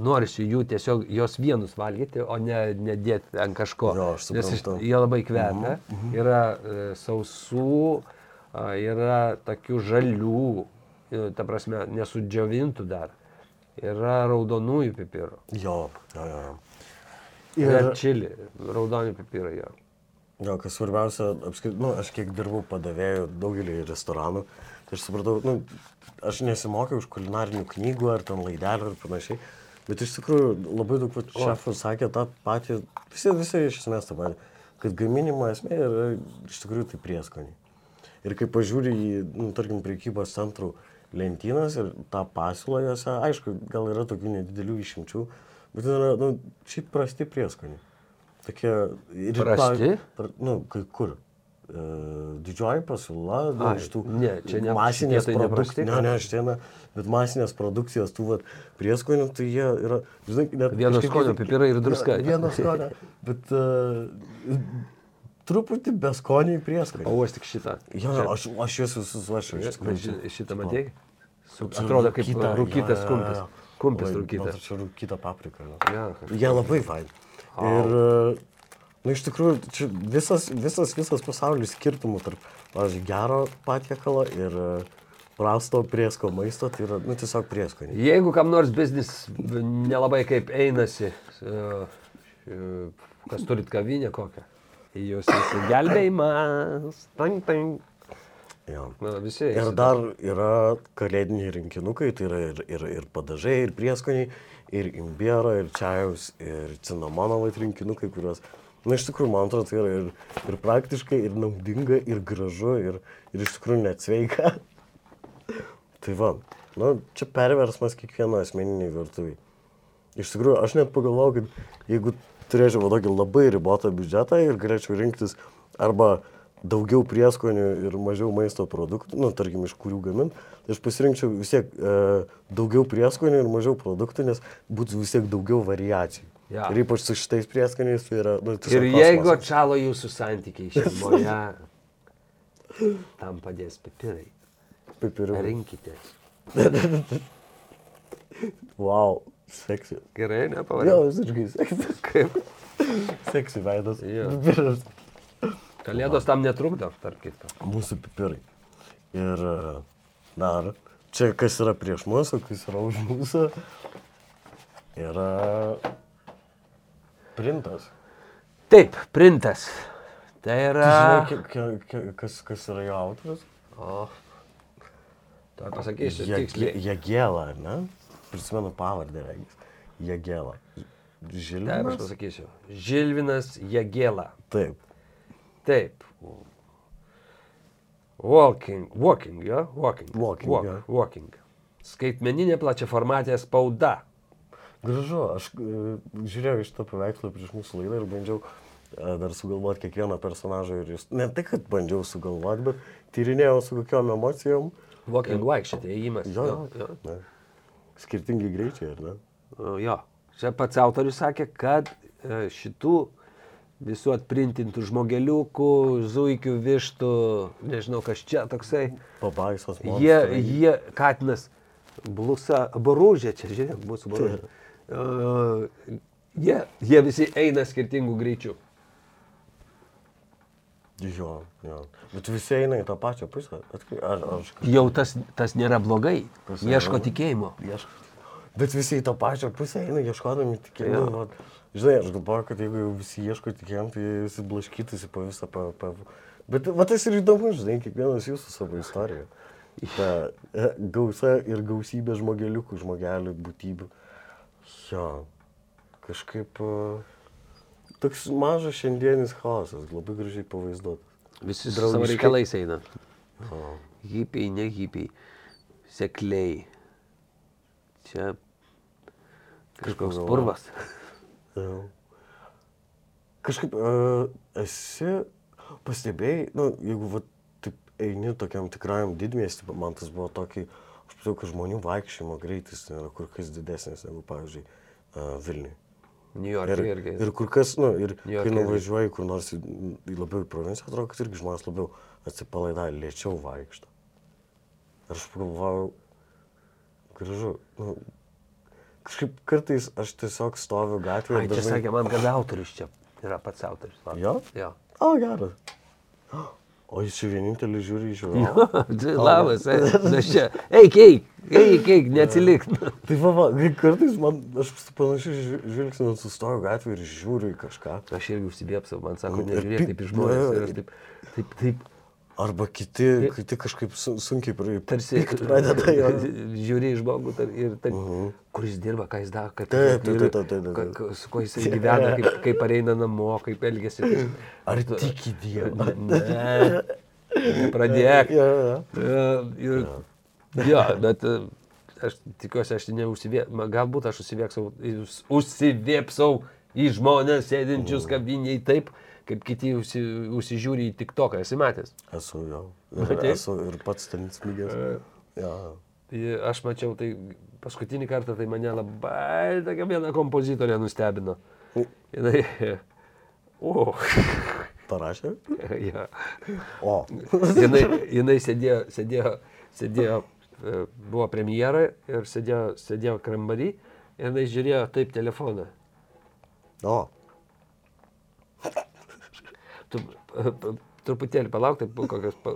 norisi jų tiesiog jos vienus valgyti, o ne nedėti ant kažko. Jo, aš Nes suprantu. jie labai kvepia. Yra e, sausų, a, yra tokių žalių, e, ta prasme, nesudžiovintų dar. Yra raudonųjų pipirų. Jo, jo, jo. Yra Ir, čili, raudoni pipirai jo. jo, kas svarbiausia, apskritai, nu, aš kiek dirbau padavėjų daugelį restoranų, tai aš supratau, nu, aš nesimokiau iš kulinarinių knygų ar ten laidelių ir panašiai, bet iš tikrųjų labai daug šefų sakė tą patį, visi, visi iš esmės tą patį, kad gaminimo esmė yra iš tikrųjų tai prieskoniai. Ir kai pažiūri į, nu, tarkim, priekybos centrų lentynas ir tą pasiūlą jose, aišku, gal yra tokių nedidelių išimčių, bet tai yra, nu, šiaip prasti prieskoniai. Tokie ir Prasti? Pra, nu, kai kur. E, didžioji pasiūla, nu, iš tų ne, čia ne- masinės tai produkcijos. Ne, ne, šitie, ne, bet masinės produkcijos tų vat, prieskonių, tai jie yra, žinai, net... Kažkaip- skonio pipirai ir druska. Vieno skonio, bet uh, truputį beskoniai prieskoniai. Pauos tik šitą. Jo, jo, aš, aš juos visus važiuoju. Šitą matėjai? Atrodo kaip rūkyta, rūkytas jo, kumpis. Kumpis rūkytas. jo. Jo, kažkas. Jie labai faini. Ir, e, nu, iš tikrųjų, čia visas, visas, visas pasaulis skirtumų tarp, pavyzdžiui, gero patiekalo ir e, prasto priesko maisto, tai yra, nu, tiesiog prieskoniai. Jeigu kam nors biznis nelabai kaip einasi, e, e, kas turit kavinę kokią, jūs įsigelbėjimas. Tang, tang. Jo. Na, visi. Ir eisi. dar yra kalėdiniai rinkinukai, tai yra ir, ir, ir padažai, ir prieskoniai, ir imbiero, ir čiajaus, ir cinamono rinkinukai, kuriuos, na iš tikrųjų, man atrodo, tai yra ir, ir praktiškai, ir naudinga, ir gražu, ir, ir iš tikrųjų net sveika. tai va, nu, čia perversmas kiekvieno asmeniniai virtuviai. Iš tikrųjų, aš net pagalvojau, kad jeigu turėčiau tokį labai ribotą biudžetą ir galėčiau rinktis arba daugiau prieskonių ir mažiau maisto produktų, nu, tarkim, iš kurių gamint, tai aš pasirinkčiau vis tiek e, daugiau prieskonių ir mažiau produktų, nes būtų vis tiek daugiau variacijų. Jo. Ir ypač su šitais prieskoniais tai yra... Nu, Ir jeigu kosmosas. atšalo jūsų santykiai šeimoje, tam padės pipirai. Pipirai. Rinkite. Wow, seksy. Gerai, Jo, nepavadėjau. visiškai seksy. Kaip? Seksy veidas. Jo. Pipiras. Kalėdos tam netrukdo, tarp kitko. Mūsų pipirai. Ir dar, čia kas yra prieš mus, o kas yra už mūsų, yra printas. Taip, printas. Tai yra... Tu žinai, kas, kas yra jo autorius? O. Tai pasakysiu Je-. Jagėla, ar ne? Prisimenu pavardę, regis. Jagėla. Taip, aš Žilvinas? pasakysiu. Žilvinas Jagėla. Taip. Taip. Walking, walking, jo? Walking. Walking, Walk, jo. walking. Skaitmeninė plačiaformatė spauda. Gražu, aš e, žiūrėjau iš to paveikslo prieš mūsų laidą ir bandžiau e, dar sugalvoti kiekvieną personažą ir jis, ne tai, kad bandžiau sugalvoti, bet tyrinėjau su kokiom emocijom. Walking, vaikščioti, ėjimas. Jo, jo. Ne. Skirtingi greičiai, ar ne? Jo, čia pats autorius sakė, kad e, šitų visų atprintintų žmogeliukų, zuikių, vištų, nežinau kas čia toksai, Pabaisos jie, jie, katinas, blusa, boružė, čia žiūrėk, mūsų boružė. Uh, jie, jie visi eina skirtingų greičių. Jo, jo. Bet visi eina į tą pačią pusę. Ar, ar aš Jau tas, tas nėra blogai. Tas Ieško nėra- tikėjimo. ieškau? Bet visi į tą pačią pusę eina ieškodami tikėjimo. Žinai, aš galvoju, kad jeigu visi ieško tikėjimo, tai visi blaškytųsi po visą... Pa, pa... Bet va, tas ir įdomu, žinai, kiekvienas jūsų savo istoriją. Ta e, gausa ir gausybė žmogeliukų, žmogelių, būtybių. Jo, kažkaip... e, Toks mažas šiandienis chaosas, labai gražiai pavaizduotas. Visi su savo reikalais eina. O, Hipiai, ne hipiai. Sekliai. Čia kažkoks galvoji? purvas. Jo. Kažkaip uh, esi pastebėjai, nu, jeigu va, taip eini tokiam tikrajam didmiestį, man tas buvo tokį, aš pritau, kad žmonių vaikščiojimo greitis yra kur kas didesnis negu, pavyzdžiui, Vilniui. New York Ir, irgi. ir kur kas, nu, ir kai nuvažiuoji kur nors į, į labiau į provinciją, atrodo, kad irgi žmonės labiau atsipalaidavę, lėčiau vaikšto. Ir aš pagalvojau, gražu, nu, kažkaip kartais aš tiesiog stoviu gatvėje Ai, čia sakė man, kad autorius čia yra pats autorius. va. Jo? Jo. O, geras. O jis vienintelis žiūri į žiūrovą. Labas, e, aš čia. Eik, eik, eik, eik, neatsilik. Tai va, va, kai kartais man, aš su panašiu žvilgsniu sustoju gatvėje ir žiūriu į kažką. Aš irgi užsibėpsau, man sako, Ir nežiūrėk taip į žmonės. taip, taip, taip, Arba kiti, kiti kažkaip sun, sunkiai prie, tarsi pykt pradeda jo. žiūri į žmogų ir taip, kur jis dirba, ką jis daro, kad, Taip, taip, taip, taip, taip, taip. su kuo jisai gyvena, kaip, kaip pareina namo, kaip elgesi. Ar tiki Dievą? Ne, nepradėk. Jo, jo, jo. E, Ir, jo, bet e, aš tikiuosi, aš neužsivėpsau, galbūt aš užsivėpsau, užsivėpsau į žmonės sėdinčius kabiniai taip, kaip kiti užsi, užsižiūri į tik toką, esi matęs. Esu jo. Ir, Matei? esu ir pats ten smigęs. Jo. Tai aš mačiau, tai paskutinį kartą tai mane labai tokia viena kompozitorė nustebino. Jinai, o, Parašė? ja. O. jinai, jinai sėdėjo, sėdėjo, sėdėjo, e, buvo premjera ir sėdėjo, sėdėjo kambarį ir jinai žiūrėjo taip telefoną. O. Tu truputėlį palauk, kokios, pa,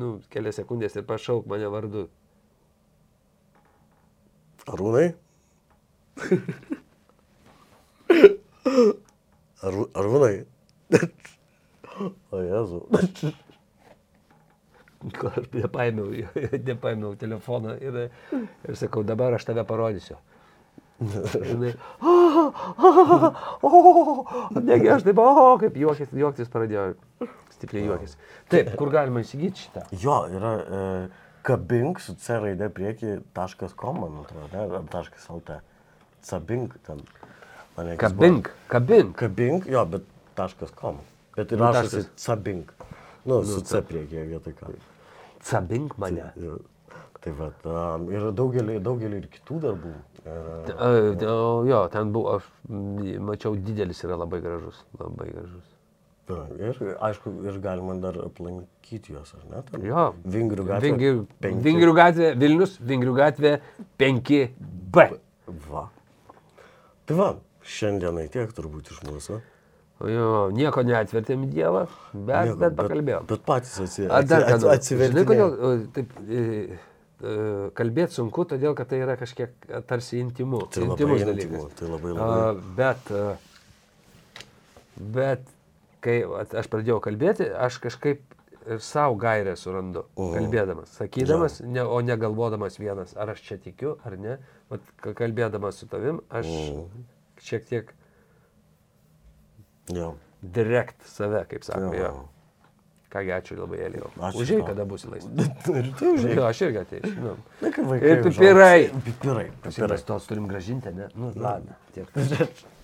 nu, kelias sekundės ir pašauk mane vardu. Arūnai? Ar, arūnai? O Jezu. Nepaėmiau, nepaėmiau telefoną ir, ir sakau, dabar aš tave parodysiu. Ir Jinai, negi aš taip, o, kaip juokis, juoktis pradėjo, stipriai juokis. Taip, kur galima įsigyti šitą? Jo, yra e, kabink su C raidė prieki .com, man atrodo, ne, ar .lt. Sabink ten. Kabink, kabink. Kabink, jo, bet taškas kom. Bet ir Nu, rašosi taškas. Sabink. Nu, su C priekyje vietoj ką. Cabink mane. Jo. Tai va, um, ir daugelį, daugelį ir kitų darbų. Ir, o, Jo, ten buvo, aš mačiau, didelis yra labai gražus. Labai gražus. jo, ir aišku, ir galima dar aplankyti juos, ar ne? Ten Jo. Vingrių gatvė. Vingrių, penki. Vingrių gatvė, Vilnius, Vingrių gatvė 5B. Va. Tai va, šiandienai tiek turbūt iš mūsų. Jo, nieko neatvertėm Dievą, bet, Nieko, bet pakalbėjom. Bet, bet patys atsi, Ar dar ką atsi, nors? atsiverti. Žinai, kodėl taip kalbėti sunku, todėl kad tai yra kažkiek a, tarsi intimu. Tai intimus dalykas. tai labai A, labai. Bet, a, bet kai aš pradėjau kalbėti, aš kažkaip ir savo gairę surandu, Mhm. kalbėdamas, sakydamas, ne, o ne galvodamas vienas, ar aš čia tikiu, ar ne. Vat, ka- kalbėdamas su tavim, aš Mhm. šiek tiek Jo. direkt save, kaip sako. Jo. Jo. Kągi, ačiū labai, Elijau. Užėjai, kada bus laisvas. ir tu. Jo, aš irgi ateisiu. Nu. Na, kaip vaikai. Ir pipirai. Pipirai. Pipirai. tos turim gražinti, ne? Nu, ladna. Tiek.